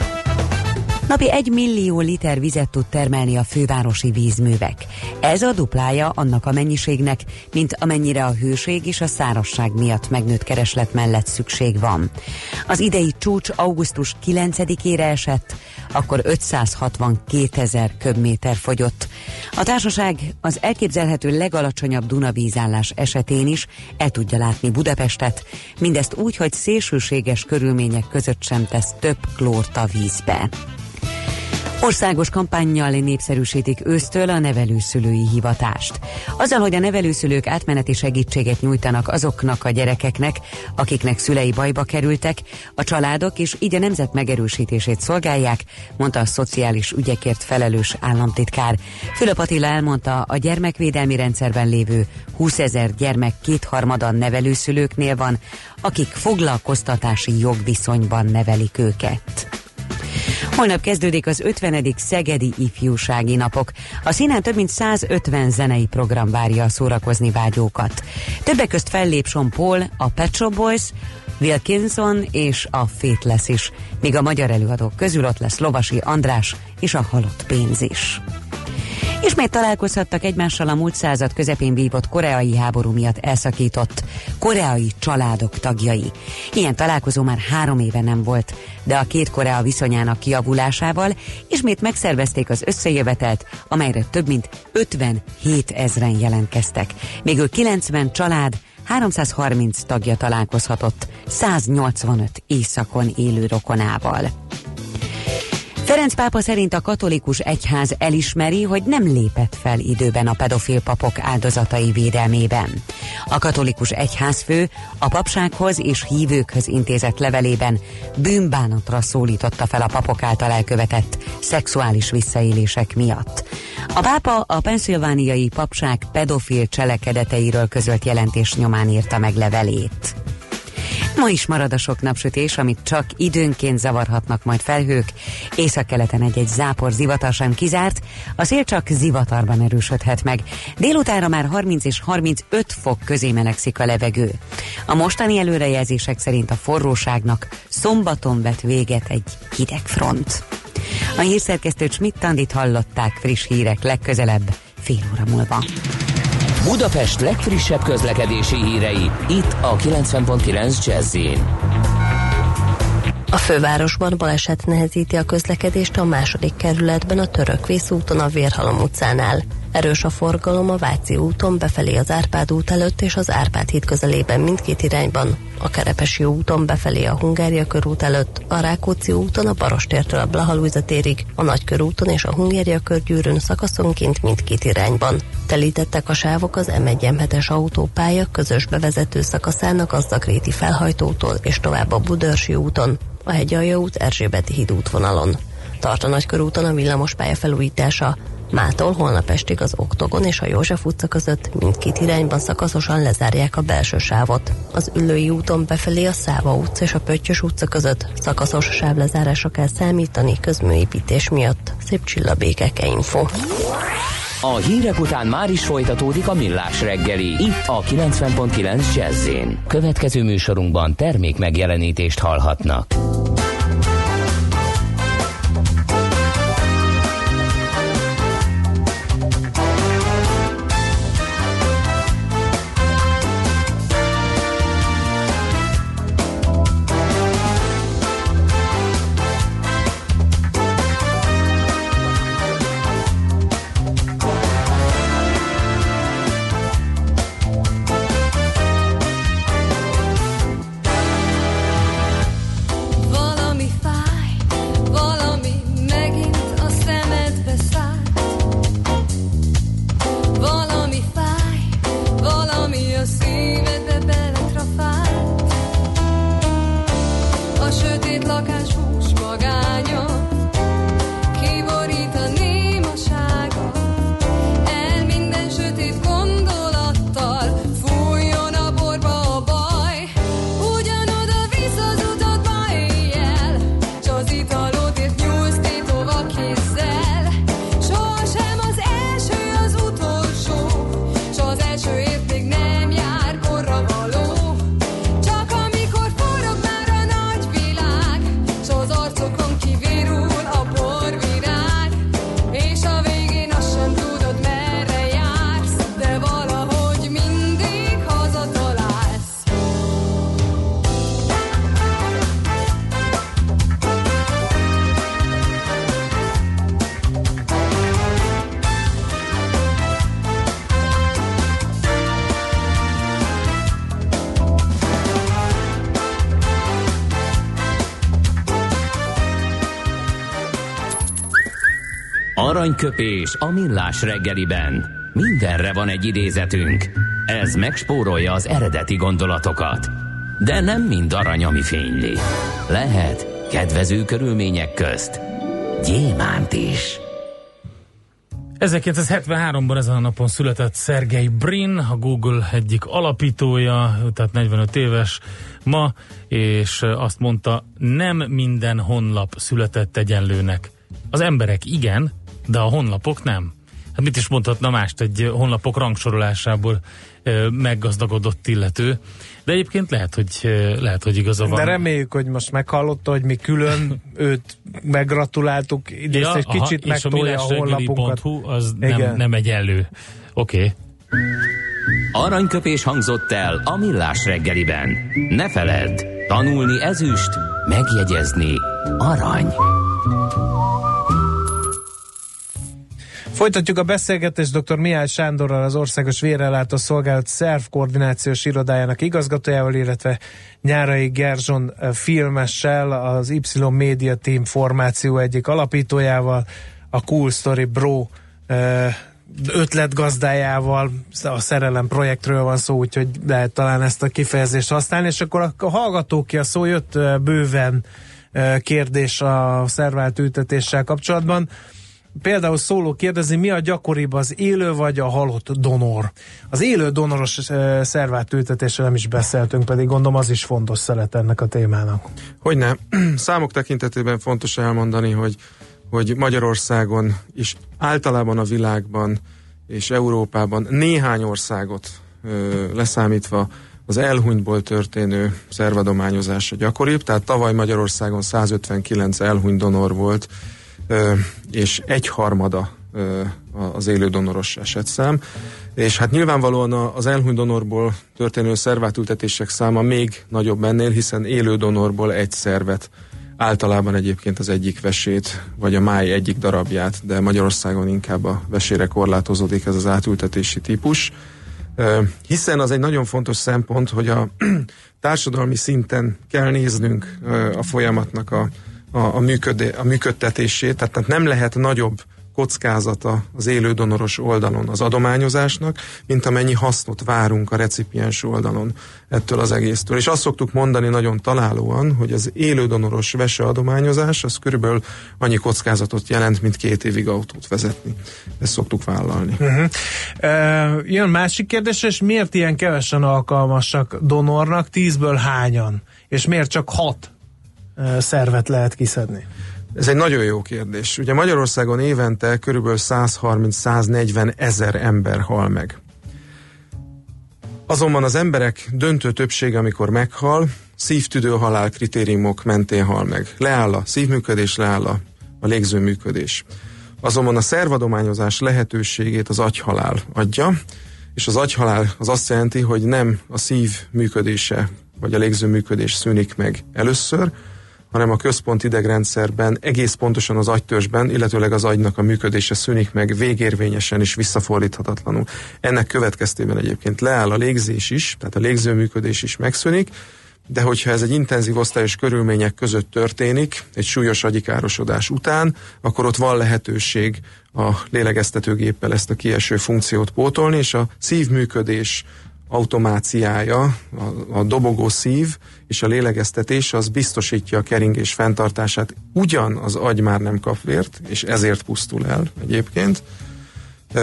Napi egy millió liter vizet tud termelni a fővárosi vízművek. Ez a duplája annak a mennyiségnek, mint amennyire a hőség és a szárasság miatt megnőtt kereslet mellett szükség van. Az idei csúcs augusztus 9-ére esett, akkor 562 ezer köbméter fogyott. A társaság az elképzelhető legalacsonyabb Dunavízállás esetén is el tudja látni Budapestet, mindezt úgy, hogy szélsőséges körülmények között sem tesz több klórt a vízbe. Országos kampányjal népszerűsítik ősztől a nevelőszülői hivatást. Azzal, hogy a nevelőszülők átmeneti segítséget nyújtanak azoknak a gyerekeknek, akiknek szülei bajba kerültek, a családok és így a nemzet megerősítését szolgálják, mondta a szociális ügyekért felelős államtitkár. Fülöp Attila elmondta, a gyermekvédelmi rendszerben lévő 20 ezer gyermek kétharmadan nevelőszülőknél van, akik foglalkoztatási jogviszonyban nevelik őket. Holnap kezdődik az 50. Szegedi Ifjúsági Napok. A színen több mint 150 zenei program várja a szórakozni vágyókat. Többek közt fellép Sean Paul, a Pet Shop Boys, Wilkinson és a Fétlesz is, míg a magyar előadók közül ott lesz Lovasi András és a Halott Pénz is. Ismét találkozhattak egymással a múlt század közepén vívott koreai háború miatt elszakított koreai családok tagjai. Ilyen találkozó már három éve nem volt, de a két Korea viszonyának kiavulásával ismét megszervezték az összejövetelt, amelyre több mint 57 ezren jelentkeztek. Még 90 család, 330 tagja találkozhatott 185 északon élő rokonával. Ferenc pápa szerint a katolikus egyház elismeri, hogy nem lépett fel időben a pedofil papok áldozatai védelmében. A katolikus egyházfő a papsághoz és hívőkhöz intézett levelében bűnbánatra szólította fel a papok által elkövetett szexuális visszaélések miatt. A pápa a penszilvániai papság pedofil cselekedeteiről közölt jelentés nyomán írta meg levelét. Ma is marad a sok napsütés, amit csak időnként zavarhatnak majd felhők. Északkeleten egy-egy zápor zivatar sem kizárt, a szél csak zivatarban erősödhet meg. Délutára már 30 és 35 fok közé melegszik a levegő. A mostani előrejelzések szerint a forróságnak szombaton vet véget egy hideg front. A hírszerkesztő Schmidt-Tandit hallották friss hírek legközelebb fél óra múlva. Budapest legfrissebb közlekedési hírei, itt a 90.9 jazz a fővárosban baleset nehezíti a közlekedést a második kerületben a Török úton a Vérhalom utcánál. Erős a forgalom a Váci úton befelé az Árpád út előtt és az Árpád híd közelében mindkét irányban, a Kerepesi úton befelé a Hungária körút előtt, a Rákóczi úton a Barostértől a Blahalújza térig, a Nagykörúton és a Hungária körgyűrűn szakaszonként mindkét irányban. Telítettek a sávok az M1 autópálya közös bevezető szakaszának az Zagréti felhajtótól és tovább a Budörsi úton, a Hegyalja út Erzsébeti híd útvonalon. Tart a Nagykörúton a villamospálya felújítása, Mától holnap estig az Oktogon és a József utca között mindkét irányban szakaszosan lezárják a belső sávot. Az Üllői úton befelé a Száva utca és a Pöttyös utca között szakaszos sávlezárásra kell számítani közműépítés miatt. Szép csillabékeke info. A hírek után már is folytatódik a millás reggeli. Itt a 90.9 jazz Következő műsorunkban termék megjelenítést hallhatnak. Aranyköpés a millás reggeliben. Mindenre van egy idézetünk. Ez megspórolja az eredeti gondolatokat. De nem mind arany, ami fényli. Lehet kedvező körülmények közt gyémánt is. 1973-ban ezen a napon született Sergey Brin, a Google egyik alapítója, tehát 45 éves ma, és azt mondta, nem minden honlap született egyenlőnek. Az emberek igen, de a honlapok nem. Hát mit is mondhatna mást egy honlapok rangsorolásából meggazdagodott illető. De egyébként lehet, hogy, lehet, hogy igaza van. De reméljük, hogy most meghallotta, hogy mi külön őt meggratuláltuk, idézt ja, egy kicsit megtolja a, a honlapunkat. az nem, nem egy elő. Oké. Okay. Aranyköpés hangzott el a millás reggeliben. Ne feledd, tanulni ezüst, megjegyezni arany. Folytatjuk a beszélgetést dr. Mihály Sándorral, az Országos Vérellátó Szolgálat szervkoordinációs irodájának igazgatójával, illetve Nyárai Gerzson filmessel, az Y Media Team formáció egyik alapítójával, a Cool Story Bro ötletgazdájával, a szerelem projektről van szó, úgyhogy lehet talán ezt a kifejezést használni, és akkor a hallgatók a szó jött bőven kérdés a szervált ültetéssel kapcsolatban. Például szóló kérdezi, mi a gyakoribb az élő vagy a halott donor? Az élő donoros szervát ültetésre nem is beszéltünk, pedig gondolom az is fontos szelet ennek a témának. Hogyne. Számok tekintetében fontos elmondani, hogy, hogy Magyarországon és általában a világban és Európában néhány országot ö, leszámítva az elhunytból történő szervadományozás a gyakoribb, tehát tavaly Magyarországon 159 elhunyt donor volt, és egyharmada az élő donoros esetszám. És hát nyilvánvalóan az elhunyt donorból történő szervátültetések száma még nagyobb ennél, hiszen élő donorból egy szervet általában egyébként az egyik vesét, vagy a máj egyik darabját, de Magyarországon inkább a vesére korlátozódik ez az átültetési típus. Hiszen az egy nagyon fontos szempont, hogy a társadalmi szinten kell néznünk a folyamatnak a a, a, működé, a működtetését, tehát, tehát nem lehet nagyobb kockázata az élő donoros oldalon az adományozásnak, mint amennyi hasznot várunk a recipiens oldalon ettől az egésztől. És azt szoktuk mondani nagyon találóan, hogy az élő donoros adományozás az körülbelül annyi kockázatot jelent, mint két évig autót vezetni. Ezt szoktuk vállalni. Uh-huh. Uh, jön másik kérdés, és miért ilyen kevesen alkalmasak donornak, tízből hányan? És miért csak hat szervet lehet kiszedni? Ez egy nagyon jó kérdés. Ugye Magyarországon évente körülbelül 130-140 ezer ember hal meg. Azonban az emberek döntő többsége, amikor meghal, szívtüdő halál kritériumok mentén hal meg. Leáll a szívműködés, leáll a, a légzőműködés. Azonban a szervadományozás lehetőségét az agyhalál adja, és az agyhalál az azt jelenti, hogy nem a szív működése vagy a légzőműködés szűnik meg először, hanem a központi idegrendszerben, egész pontosan az agytörzsben, illetőleg az agynak a működése szűnik meg végérvényesen és visszafordíthatatlanul. Ennek következtében egyébként leáll a légzés is, tehát a légzőműködés is megszűnik, de hogyha ez egy intenzív osztályos körülmények között történik, egy súlyos agyikárosodás után, akkor ott van lehetőség a lélegeztetőgéppel ezt a kieső funkciót pótolni, és a szívműködés automáciája, a, a dobogó szív és a lélegeztetés az biztosítja a keringés fenntartását. Ugyan az agy már nem kap vért, és ezért pusztul el egyébként.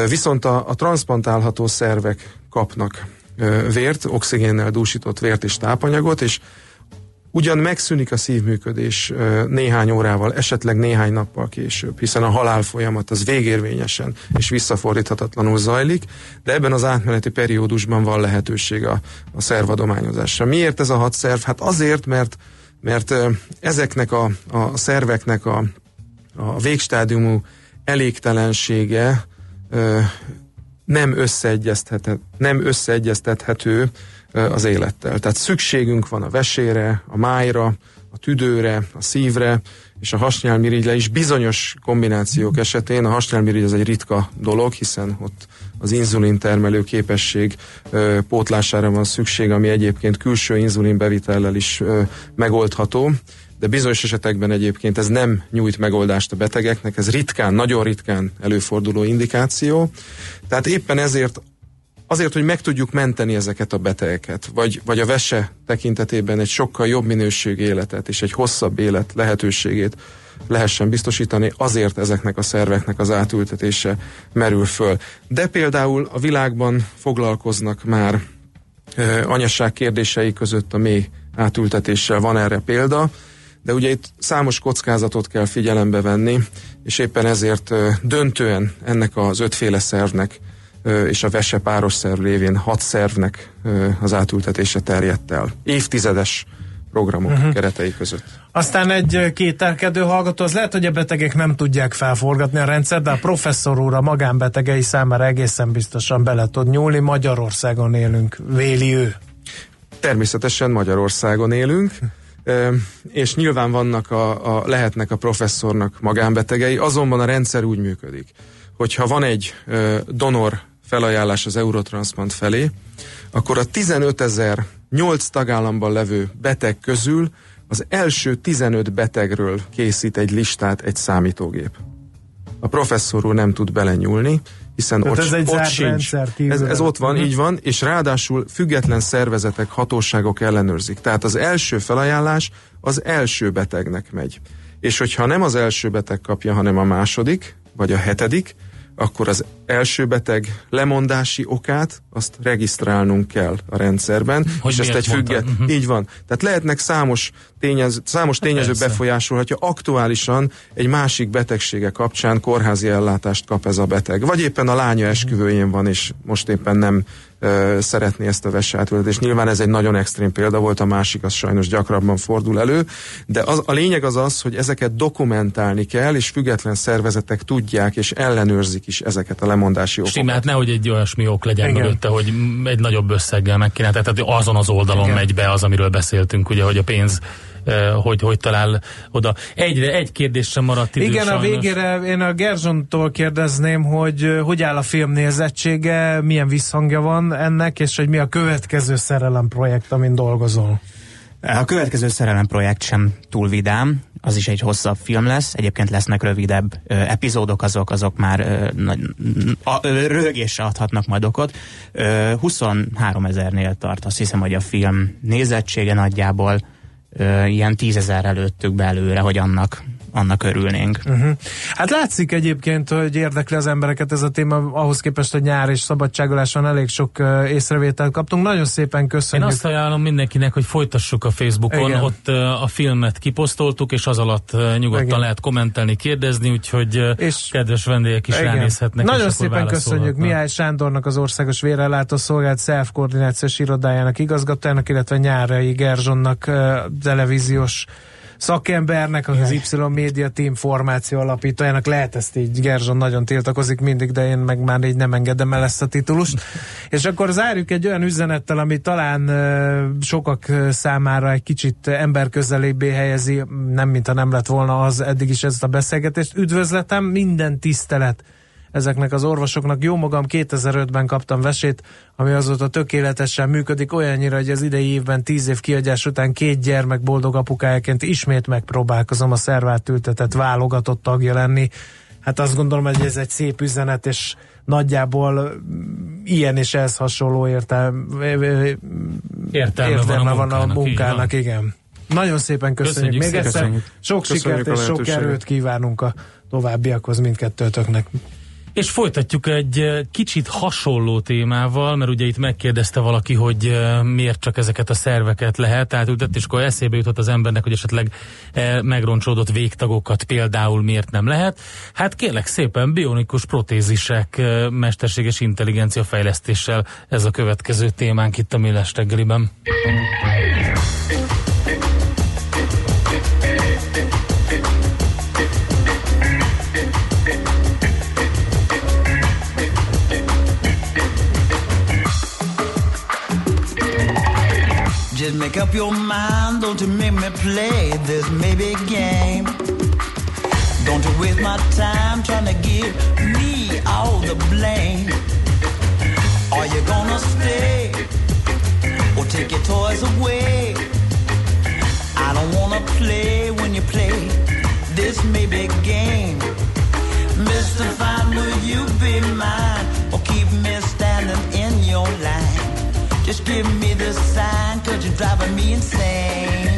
Viszont a, a transplantálható szervek kapnak vért, oxigénnel dúsított vért és tápanyagot, és Ugyan megszűnik a szívműködés néhány órával, esetleg néhány nappal később, hiszen a halál folyamat az végérvényesen és visszafordíthatatlanul zajlik, de ebben az átmeneti periódusban van lehetőség a, a szervadományozásra. Miért ez a hat szerv? Hát azért, mert, mert ezeknek a, a szerveknek a, a végstádiumú elégtelensége nem, összeegyeztethető, nem összeegyeztethető az élettel. Tehát szükségünk van a vesére, a májra, a tüdőre, a szívre, és a hasnyálmirigyre is bizonyos kombinációk esetén, a hasnyálmirigy az egy ritka dolog, hiszen ott az inzulin termelő képesség ö, pótlására van szükség, ami egyébként külső inzulin bevitellel is ö, megoldható, de bizonyos esetekben egyébként ez nem nyújt megoldást a betegeknek, ez ritkán, nagyon ritkán előforduló indikáció. Tehát éppen ezért azért, hogy meg tudjuk menteni ezeket a betegeket, vagy, vagy a vese tekintetében egy sokkal jobb minőség életet és egy hosszabb élet lehetőségét lehessen biztosítani, azért ezeknek a szerveknek az átültetése merül föl. De például a világban foglalkoznak már e, anyasság kérdései között a mély átültetéssel, van erre példa, de ugye itt számos kockázatot kell figyelembe venni, és éppen ezért döntően ennek az ötféle szervnek és a vese páros szerv révén hat szervnek az átültetése terjedt el. Évtizedes programok uh-huh. keretei között. Aztán egy kételkedő hallgató, az lehet, hogy a betegek nem tudják felforgatni a rendszer, de a professzor úr a magánbetegei számára egészen biztosan bele tud nyúlni. Magyarországon élünk, véli ő. Természetesen Magyarországon élünk, és nyilván vannak a, a, lehetnek a professzornak magánbetegei, azonban a rendszer úgy működik, hogyha van egy donor felajánlás az Eurotransplant felé, akkor a 15 ezer 8 tagállamban levő beteg közül az első 15 betegről készít egy listát egy számítógép. A professzor úr nem tud belenyúlni, hiszen Tehát ott, ez egy ott sincs. Ez, ez ott van, uh-huh. így van, és ráadásul független szervezetek, hatóságok ellenőrzik. Tehát az első felajánlás az első betegnek megy. És hogyha nem az első beteg kapja, hanem a második, vagy a hetedik, akkor az első beteg lemondási okát azt regisztrálnunk kell a rendszerben, hogy és ezt egy függet, uh-huh. így van. Tehát lehetnek számos tényező, számos hát tényező Persze. befolyásolhatja, aktuálisan egy másik betegsége kapcsán kórházi ellátást kap ez a beteg. Vagy éppen a lánya esküvőjén van, és most éppen nem szeretné ezt a vesátültetést. Nyilván ez egy nagyon extrém példa volt, a másik az sajnos gyakrabban fordul elő, de az, a lényeg az az, hogy ezeket dokumentálni kell, és független szervezetek tudják és ellenőrzik is ezeket a lemondási okokat. Simát nehogy egy olyasmi ok legyen Igen. mögötte, hogy egy nagyobb összeggel meg kéne, tehát azon az oldalon Igen. megy be az, amiről beszéltünk, ugye, hogy a pénz hogy hogy talál oda. Egyre egy kérdés sem maradt idő, Igen, sajnos. a végére én a Gerzsontól kérdezném, hogy hogy áll a film nézettsége, milyen visszhangja van ennek, és hogy mi a következő szerelem projekt, amin dolgozol. A következő szerelem projekt sem túl vidám, az is egy hosszabb film lesz, egyébként lesznek rövidebb ö, epizódok, azok azok már ö, ö, adhatnak majd okot. Ö, 23 ezernél tart, azt hiszem, hogy a film nézettsége nagyjából ilyen tízezer előttük belőle, hogy annak annak örülnénk. Uh-huh. Hát látszik egyébként, hogy érdekli az embereket ez a téma, ahhoz képest, hogy nyár és szabadságolás van, elég sok uh, észrevételt kaptunk. Nagyon szépen köszönjük. Én azt ajánlom mindenkinek, hogy folytassuk a Facebookon, Igen. ott uh, a filmet kiposztoltuk, és az alatt uh, nyugodtan Igen. lehet kommentelni, kérdezni, úgyhogy uh, és kedves vendégek is Igen. ránézhetnek. Nagyon szépen köszönjük Mihály Sándornak, az Országos Vérellátó Szolgált SZELF koordinációs irodájának igazgatójának, illetve Nyárai Gerzsonnak uh, televíziós szakembernek, az Y Media Team formáció alapítójának, lehet ezt így, Gerzson nagyon tiltakozik mindig, de én meg már így nem engedem el ezt a titulust. És akkor zárjuk egy olyan üzenettel, ami talán sokak számára egy kicsit emberközelébbé helyezi, nem mintha nem lett volna az eddig is ezt a beszélgetést. Üdvözletem, minden tisztelet ezeknek az orvosoknak. Jó magam 2005-ben kaptam vesét, ami azóta tökéletesen működik, olyannyira, hogy az idei évben 10 év kiadás után két gyermek boldog apukájaként ismét megpróbálkozom a szervát ültetett válogatott tagja lenni. Hát azt gondolom, hogy ez egy szép üzenet, és nagyjából ilyen és ez hasonló értelme, értelme, értelme van a. Van a munkának igen. Nagyon szépen köszönjük, köszönjük még egyszer. Sok köszönjük sikert és sok erőt kívánunk a továbbiakhoz mindkettőtöknek. És folytatjuk egy kicsit hasonló témával, mert ugye itt megkérdezte valaki, hogy miért csak ezeket a szerveket lehet átültetni, és akkor eszébe jutott az embernek, hogy esetleg megroncsolódott végtagokat például miért nem lehet. Hát kérlek szépen, bionikus protézisek, mesterséges intelligencia fejlesztéssel ez a következő témánk itt a Millás reggeliben. Make up your mind, don't you make me play this maybe game. Don't you waste my time trying to give me all the blame. Are you gonna stay or take your toys away? I don't wanna play when you play this maybe game. Mr. Fine, will you be mine Just give me the sign, cause you're driving me insane.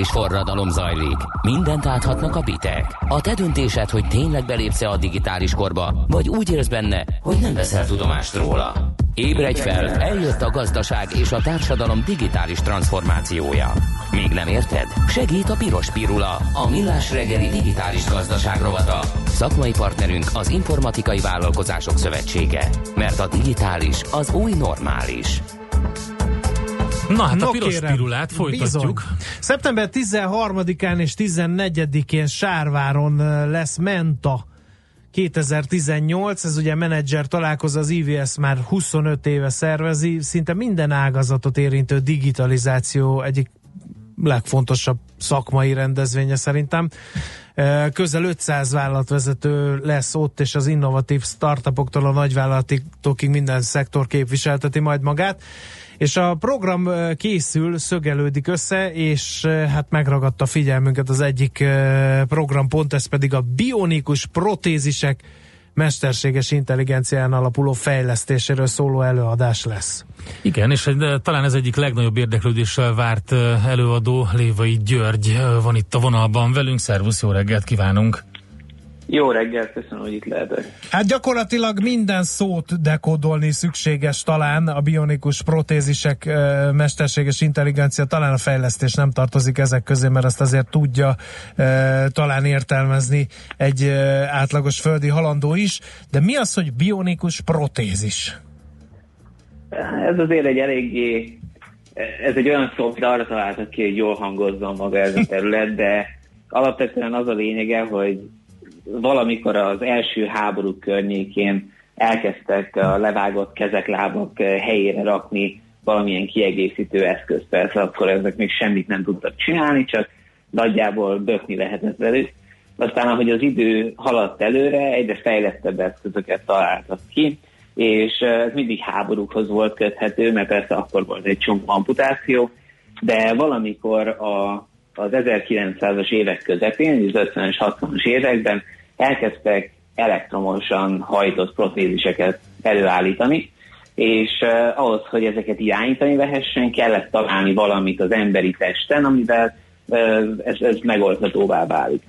Digitális forradalom zajlik. Mindent áthatnak a bitek. A te döntésed, hogy tényleg belépsz a digitális korba, vagy úgy élsz benne, hogy nem veszel tudomást róla. Ébredj fel, eljött a gazdaság és a társadalom digitális transformációja. Még nem érted? Segít a Piros Pirula, a millás reggeli digitális gazdaság rovata. Szakmai partnerünk az Informatikai Vállalkozások Szövetsége. Mert a digitális az új normális. Na hát No, a piros kérem. pirulát folytatjuk. Bizony. Szeptember 13-án és 14-én Sárváron lesz Menta 2018, ez ugye menedzser találkozó, az IVS már 25 éve szervezi, szinte minden ágazatot érintő digitalizáció egyik legfontosabb szakmai rendezvénye szerintem. Közel 500 vállalatvezető lesz ott, és az innovatív startupoktól a nagyvállalatokig minden szektor képviselteti majd magát. És a program készül, szögelődik össze, és hát megragadta figyelmünket az egyik programpont, ez pedig a bionikus protézisek mesterséges intelligencián alapuló fejlesztéséről szóló előadás lesz. Igen, és talán ez egyik legnagyobb érdeklődéssel várt előadó, Lévai György van itt a vonalban velünk. Szervusz, jó reggelt kívánunk! Jó reggelt, köszönöm, hogy itt lehetek. Hát gyakorlatilag minden szót dekódolni szükséges talán, a bionikus protézisek, mesterséges intelligencia, talán a fejlesztés nem tartozik ezek közé, mert azt azért tudja talán értelmezni egy átlagos földi halandó is, de mi az, hogy bionikus protézis? Ez azért egy eléggé, ez egy olyan szó, amit arra találtak ki, hogy jól hangozzon maga ez a terület, de alapvetően az a lényege, hogy valamikor az első háború környékén elkezdtek a levágott kezek, lábak helyére rakni valamilyen kiegészítő eszközt. Persze akkor ezek még semmit nem tudtak csinálni, csak nagyjából bökni lehetett velük. Aztán, ahogy az idő haladt előre, egyre fejlettebb eszközöket találtak ki, és eh, ez mindig háborúkhoz volt köthető, mert persze akkor volt egy csomó amputáció, de valamikor a, az 1900-as évek közepén, az 50-es, 60-as években elkezdtek elektromosan hajtott protéziseket előállítani, és uh, ahhoz, hogy ezeket irányítani lehessen, kellett találni valamit az emberi testen, amivel uh, ez, ez megoldhatóvá válik.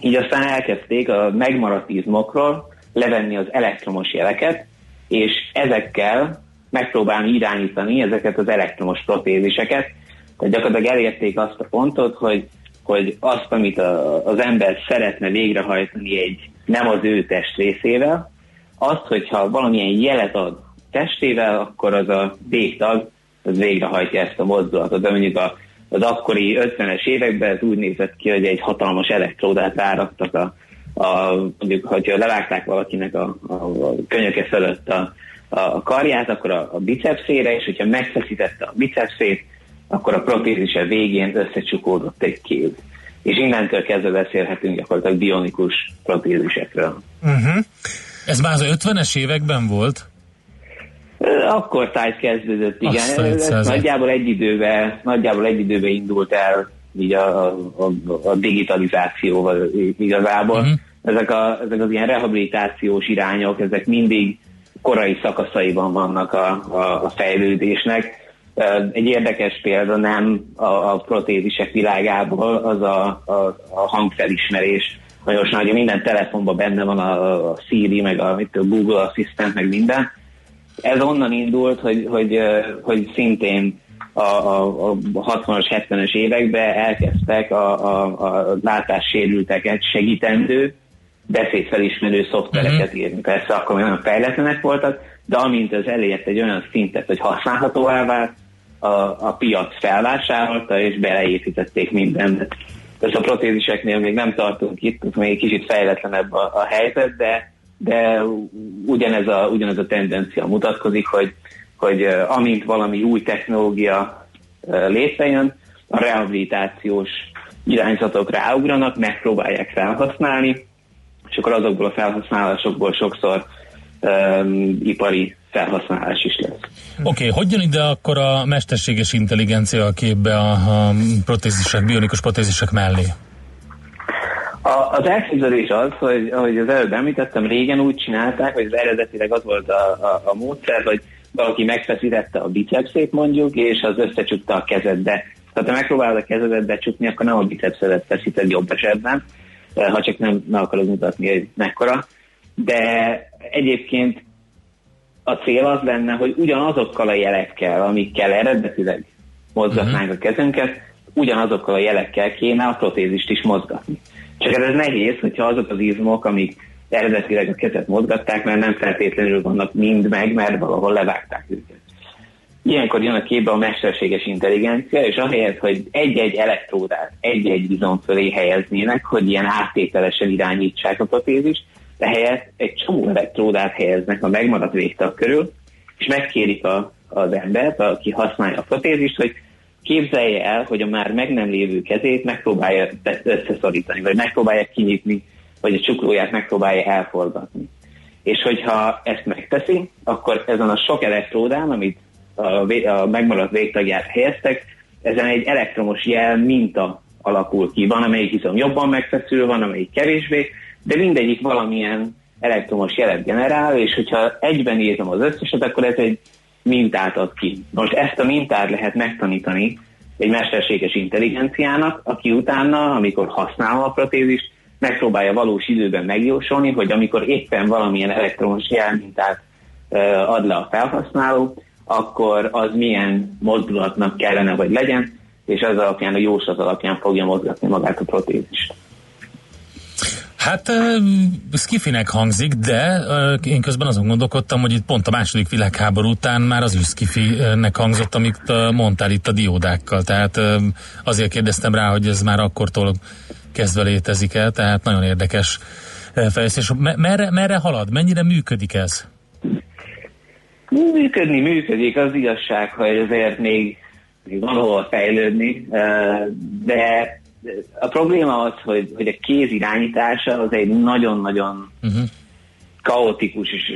Így aztán elkezdték a megmaradt izmokról levenni az elektromos jeleket, és ezekkel megpróbálni irányítani ezeket az elektromos protéziseket. Tehát gyakorlatilag elérték azt a pontot, hogy, hogy azt, amit a, az ember szeretne végrehajtani egy nem az ő testrészével, azt, hogyha valamilyen jelet ad testével, akkor az a végtag az végrehajtja ezt a mozdulatot. De mondjuk a, az akkori 50-es években ez úgy nézett ki, hogy egy hatalmas elektródát ráraktak a, a mondjuk, hogyha levágták valakinek a, a, a könyöke fölött a, a karját, akkor a, a bicepszére, és hogyha megfeszítette a bicepszét, akkor a protézise végén összecsukódott egy kéz. És innentől kezdve beszélhetünk gyakorlatilag bionikus protézisekről. Uh-huh. Ez már az 50-es években volt? Akkor tájt kezdődött, igen. Ez nagyjából egy időben, nagyjából egy időben indult el így a, a, a, digitalizációval igazából. Uh-huh. ezek, a, ezek az ilyen rehabilitációs irányok, ezek mindig korai szakaszaiban vannak a, a, a fejlődésnek. Egy érdekes példa nem a, a protézisek világából, az a, a, a hangfelismerés. Nagyon nagy, minden telefonban benne van a, a Siri, meg a, a Google Assistant, meg minden. Ez onnan indult, hogy, hogy, hogy szintén a, a, a 60-as, 70-es években elkezdtek a, a, a látássérülteket segítendő, beszédfelismerő szoftvereket uh-huh. írni. Persze akkor még nagyon fejletlenek voltak, de amint ez elért egy olyan szintet, hogy használhatóvá vált, a, a piac felvásárolta, és beleépítették mindent. Ez a protéziseknél még nem tartunk itt, még kicsit fejletlenebb a, a helyzet, de, de ugyanez, a, ugyanez a tendencia mutatkozik, hogy, hogy amint valami új technológia létrejön, a rehabilitációs irányzatok ráugranak, megpróbálják felhasználni, és akkor azokból a felhasználásokból sokszor um, ipari felhasználás is lesz. Oké, okay, hogy jön ide akkor a mesterséges intelligencia a képbe a, a protézisek, bionikus protézisek mellé? A, az elképzelés az, hogy ahogy az előbb említettem, régen úgy csinálták, hogy az eredetileg az volt a, a, a módszer, hogy valaki megfeszítette a bicepszét mondjuk, és az összecsukta a kezedbe. Tehát ha megpróbálod a kezedet becsukni, akkor nem a bicepszedet feszíted jobb esetben, ha csak nem meg akarod mutatni, hogy mekkora. De egyébként a cél az lenne, hogy ugyanazokkal a jelekkel, amikkel eredetileg mozgatnánk uh-huh. a kezünket, ugyanazokkal a jelekkel kéne a protézist is mozgatni. Csak ez nehéz, hogyha azok az izmok, amik eredetileg a kezet mozgatták, mert nem feltétlenül vannak mind meg, mert valahol levágták őket. Ilyenkor jön a képbe a mesterséges intelligencia, és ahelyett, hogy egy-egy elektródát egy-egy izom fölé helyeznének, hogy ilyen áttételesen irányítsák a protézist, ehelyett egy csomó elektródát helyeznek a megmaradt végtag körül, és megkérik a, az embert, aki használja a protézist, hogy képzelje el, hogy a már meg nem lévő kezét megpróbálja összeszorítani, vagy megpróbálja kinyitni, vagy a csuklóját megpróbálja elforgatni. És hogyha ezt megteszi, akkor ezen a sok elektródán, amit a, a megmaradt végtagját helyeztek, ezen egy elektromos jel minta alakul ki. Van, amelyik izom jobban megfeszül, van, amelyik kevésbé, de mindegyik valamilyen elektromos jelet generál, és hogyha egyben írtam az összeset, akkor ez egy mintát ad ki. Most ezt a mintát lehet megtanítani egy mesterséges intelligenciának, aki utána, amikor használja a protézist, megpróbálja valós időben megjósolni, hogy amikor éppen valamilyen elektromos jelmintát ad le a felhasználó, akkor az milyen mozdulatnak kellene, hogy legyen, és ez alapján, a jóslat alapján fogja mozgatni magát a protézist. Hát skifinek hangzik, de én közben azon gondolkodtam, hogy itt pont a második világháború után már az is skifinek hangzott, amit mondtál itt a diódákkal. Tehát azért kérdeztem rá, hogy ez már akkortól kezdve létezik el, tehát nagyon érdekes fejlesztés. Merre, merre halad? Mennyire működik ez? Működni működik, az igazság, hogy azért még, még fejlődni, de a probléma az, hogy, hogy a kéz irányítása az egy nagyon-nagyon uh-huh. kaotikus és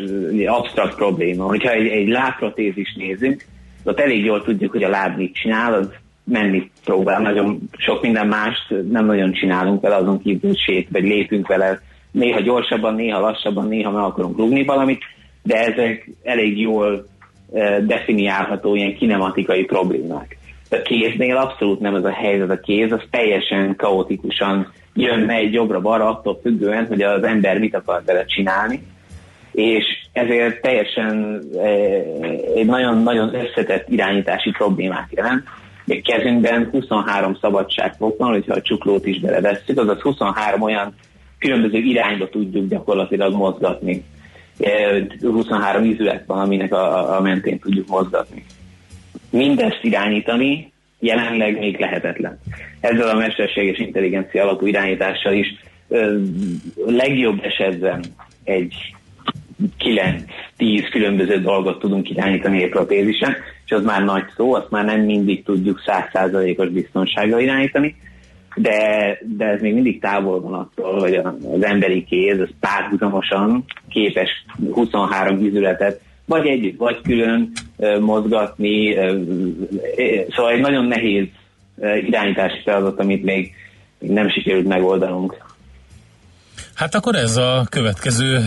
absztrakt probléma. Hogyha egy, egy lábprotézis nézünk, ott elég jól tudjuk, hogy a láb mit csinál, az menni próbál, nagyon sok minden mást nem nagyon csinálunk vele, azon kívül sét, vagy lépünk vele, néha gyorsabban, néha lassabban, néha meg akarunk rúgni valamit, de ezek elég jól definiálható ilyen kinematikai problémák. A kéznél abszolút nem ez a helyzet, a kéz az teljesen kaotikusan jön, megy jobbra-balra attól függően, hogy az ember mit akar vele csinálni, és ezért teljesen egy nagyon-nagyon összetett irányítási problémát jelent. Még kezünkben 23 szabadságfok van, hogyha a csuklót is belevesszük, azaz 23 olyan különböző irányba tudjuk gyakorlatilag mozgatni. 23 izület van, aminek a, a mentén tudjuk mozgatni. Mindezt irányítani jelenleg még lehetetlen. Ezzel a mesterséges intelligencia alapú irányítással is ö, legjobb esetben egy 9-10 különböző dolgot tudunk irányítani egy protézisen, és az már nagy szó, azt már nem mindig tudjuk 100%-os biztonsággal irányítani, de, de ez még mindig távol van attól, hogy az emberi kéz az párhuzamosan képes 23 izületet vagy együtt, vagy külön mozgatni. Szóval egy nagyon nehéz irányítási feladat, amit még, nem sikerült megoldanunk. Hát akkor ez a következő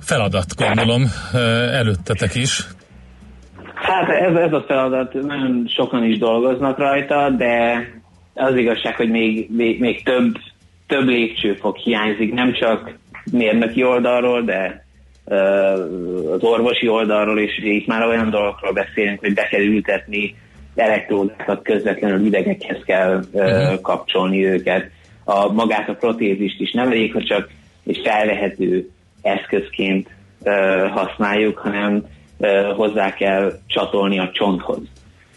feladat, gondolom, előttetek is. Hát ez, ez a feladat, nagyon sokan is dolgoznak rajta, de az igazság, hogy még, még, még több, több lépcsőfok hiányzik, nem csak mérnöki oldalról, de az orvosi oldalról, és itt már olyan dolgokról beszélünk, hogy be kell ültetni elektródákat közvetlenül idegekhez kell uh-huh. kapcsolni őket. A, magát a protézist is nem elég, hogy csak egy felvehető eszközként használjuk, hanem hozzá kell csatolni a csonthoz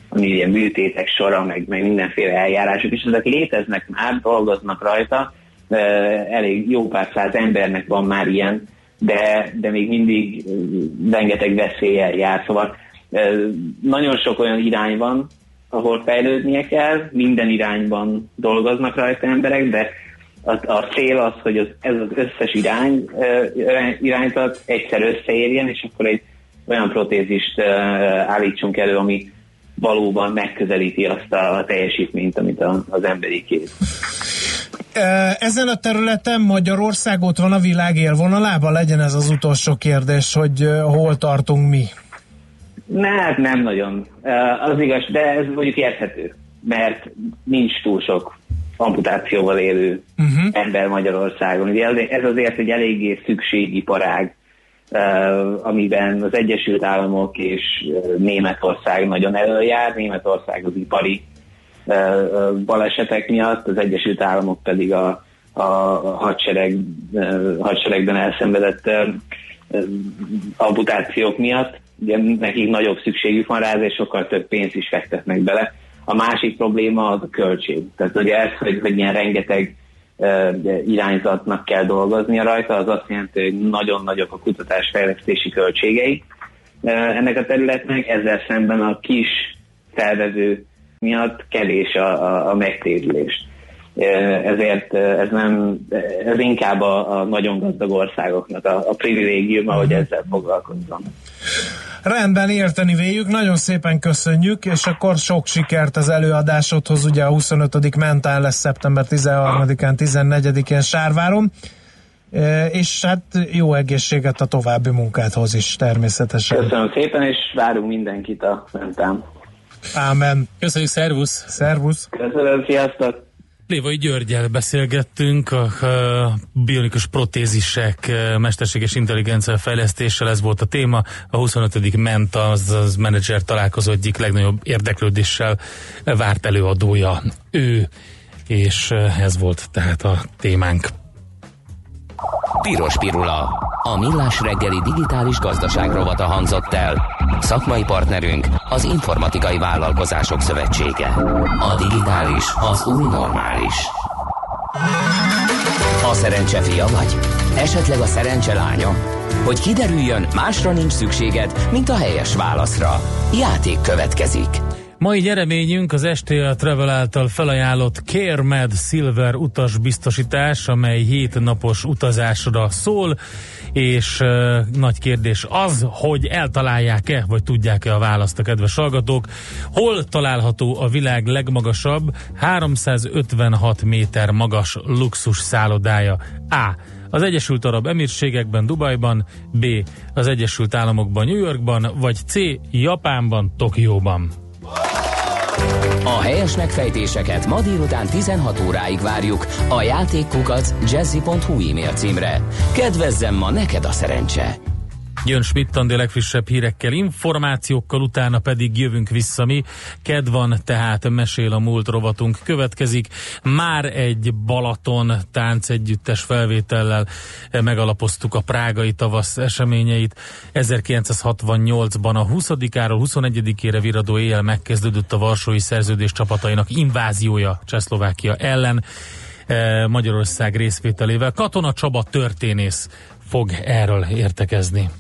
ami ilyen műtétek sora, meg, meg mindenféle eljárások, és ezek léteznek már, dolgoznak rajta, elég jó pár száz embernek van már ilyen, de, de még mindig rengeteg veszéllyel jár, szóval nagyon sok olyan irány van, ahol fejlődnie kell, minden irányban dolgoznak rajta emberek, de a, a cél az, hogy az, ez az összes irány, irányzat egyszer összeérjen, és akkor egy olyan protézist állítsunk elő, ami valóban megközelíti azt a teljesítményt, amit az emberi kép. Ezen a területen Magyarország ott van a világ élvonalában? Legyen ez az utolsó kérdés, hogy hol tartunk mi? Hát nem nagyon. Az igaz, de ez mondjuk érthető, mert nincs túl sok amputációval élő uh-huh. ember Magyarországon. Ugye ez azért egy eléggé szükségiparág amiben az Egyesült Államok és Németország nagyon előjár. Németország az ipari balesetek miatt, az Egyesült Államok pedig a, a hadsereg, hadseregben elszenvedett amputációk miatt. Ugye nekik nagyobb szükségük van rá, és sokkal több pénzt is fektetnek bele. A másik probléma az a költség. Tehát ugye ez, hogy, hogy ilyen rengeteg irányzatnak kell dolgoznia rajta, az azt jelenti, hogy nagyon nagyok a kutatásfejlesztési költségei ennek a területnek, ezzel szemben a kis felvező miatt kevés a, a, a megtérülés. Ezért ez nem, ez inkább a, a nagyon gazdag országoknak a, a privilégium, hogy mhm. ezzel foglalkozzon. Rendben érteni véljük, nagyon szépen köszönjük, és akkor sok sikert az előadásodhoz, ugye a 25. mentál lesz szeptember 13-án, 14-én Sárváron, és hát jó egészséget a további munkádhoz is természetesen. Köszönöm szépen, és várunk mindenkit a mentán. Ámen. Köszönjük, szervusz! Szervusz! Köszönöm, sziasztok! Lévai Györgyel beszélgettünk, a, a bionikus protézisek, mesterséges intelligencia fejlesztéssel, ez volt a téma. A 25. ment az, az menedzser találkozó egyik legnagyobb érdeklődéssel várt előadója ő, és ez volt tehát a témánk. Piros Pirula. A millás reggeli digitális gazdaság rovata hangzott el. Szakmai partnerünk az Informatikai Vállalkozások Szövetsége. A digitális az új normális. A szerencse fia vagy? Esetleg a szerencse lánya? Hogy kiderüljön, másra nincs szükséged, mint a helyes válaszra. Játék következik. Mai nyereményünk az STA Travel által felajánlott CareMed Silver utasbiztosítás, amely 7 napos utazásra szól, és uh, nagy kérdés az, hogy eltalálják-e, vagy tudják-e a választ a kedves hallgatók. Hol található a világ legmagasabb, 356 méter magas luxus szállodája? A. Az Egyesült Arab Emírségekben, Dubajban, B. Az Egyesült Államokban, New Yorkban, vagy C. Japánban, Tokióban. A helyes megfejtéseket ma délután 16 óráig várjuk a játékkukat jazzy.hu e-mail címre. Kedvezzem ma neked a szerencse! Jön Schmidt Andi legfrissebb hírekkel, információkkal, utána pedig jövünk vissza mi. Ked van, tehát mesél a múlt rovatunk következik. Már egy Balaton tánc együttes felvétellel megalapoztuk a prágai tavasz eseményeit. 1968-ban a 20-áról 21-ére viradó éjjel megkezdődött a Varsói Szerződés csapatainak inváziója Csehszlovákia ellen. Eh, Magyarország részvételével. Katona Csaba történész fog erről értekezni.